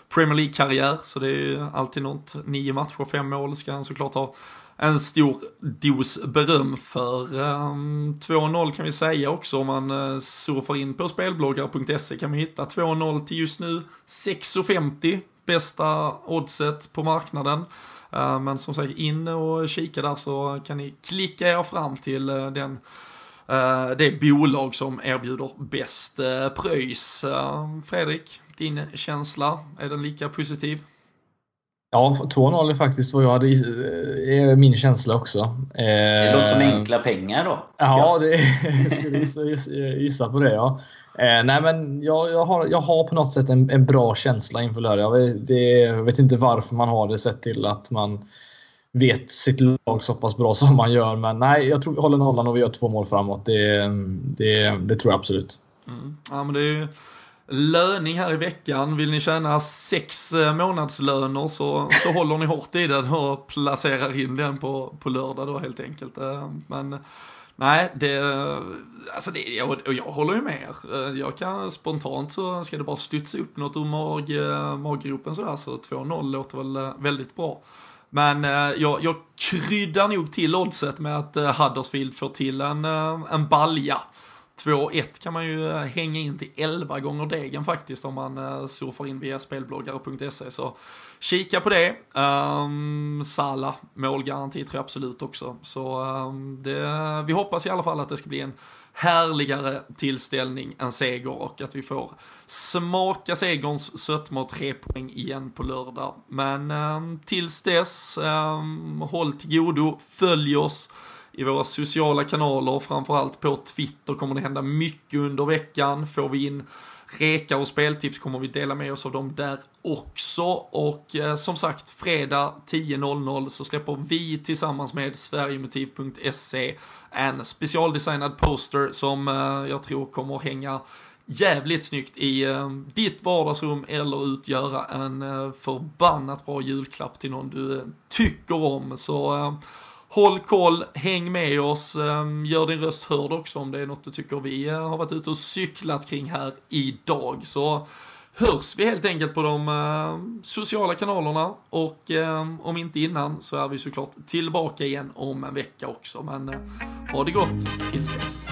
Premier League-karriär. Så det är ju alltid något. Nio matcher, fem mål ska han såklart ha en stor dos beröm för. Um, 2-0 kan vi säga också om man uh, surfar in på spelbloggar.se kan man hitta 2-0 till just nu 6,50 bästa oddset på marknaden. Eh, men som sagt, in och kika där så kan ni klicka er fram till eh, den eh, det bolag som erbjuder bäst pröjs. Fredrik, din känsla, är den lika positiv? Ja, 2-0 är faktiskt vad jag hade, är min känsla också. Det låter som enkla pengar då. Ja, det, jag skulle gissa, gissa på det. Ja. Eh, nej, men jag, jag, har, jag har på något sätt en, en bra känsla inför lördag. Jag vet, det, jag vet inte varför man har det sett till att man vet sitt lag så pass bra som man gör. Men nej, jag tror vi håller nollan och vi gör två mål framåt. Det, det, det tror jag absolut. Mm. Ja, men det är ju löning här i veckan. Vill ni tjäna sex eh, månadslöner så, så håller ni hårt i den och placerar in den på, på lördag då helt enkelt. Eh, men Nej, det, alltså det, jag, jag håller ju med er. Eh, jag kan spontant så ska det bara studsa upp något ur mag, maggropen sådär, så 2-0 låter väl väldigt bra. Men eh, jag, jag kryddar nog till oddset med att eh, Huddersfield får till en, en balja. 2-1 kan man ju eh, hänga in till 11 gånger degen faktiskt om man eh, surfar in via spelbloggare.se. Så kika på det. Um, Sala, målgaranti tror jag absolut också. Så um, det, vi hoppas i alla fall att det ska bli en härligare tillställning än seger och att vi får smaka segerns sötma och tre poäng igen på lördag. Men um, tills dess, um, håll till godo, följ oss i våra sociala kanaler, framförallt på Twitter kommer det hända mycket under veckan. Får vi in rekar och speltips kommer vi dela med oss av dem där också. Och eh, som sagt, fredag 10.00 så släpper vi tillsammans med Sverigemotiv.se en specialdesignad poster som eh, jag tror kommer hänga jävligt snyggt i eh, ditt vardagsrum eller utgöra en eh, förbannat bra julklapp till någon du eh, tycker om. Så eh, Håll koll, häng med oss, ehm, gör din röst hörd också om det är något du tycker vi eh, har varit ute och cyklat kring här idag. Så hörs vi helt enkelt på de ehm, sociala kanalerna och ehm, om inte innan så är vi såklart tillbaka igen om en vecka också. Men eh, ha det gott tills dess.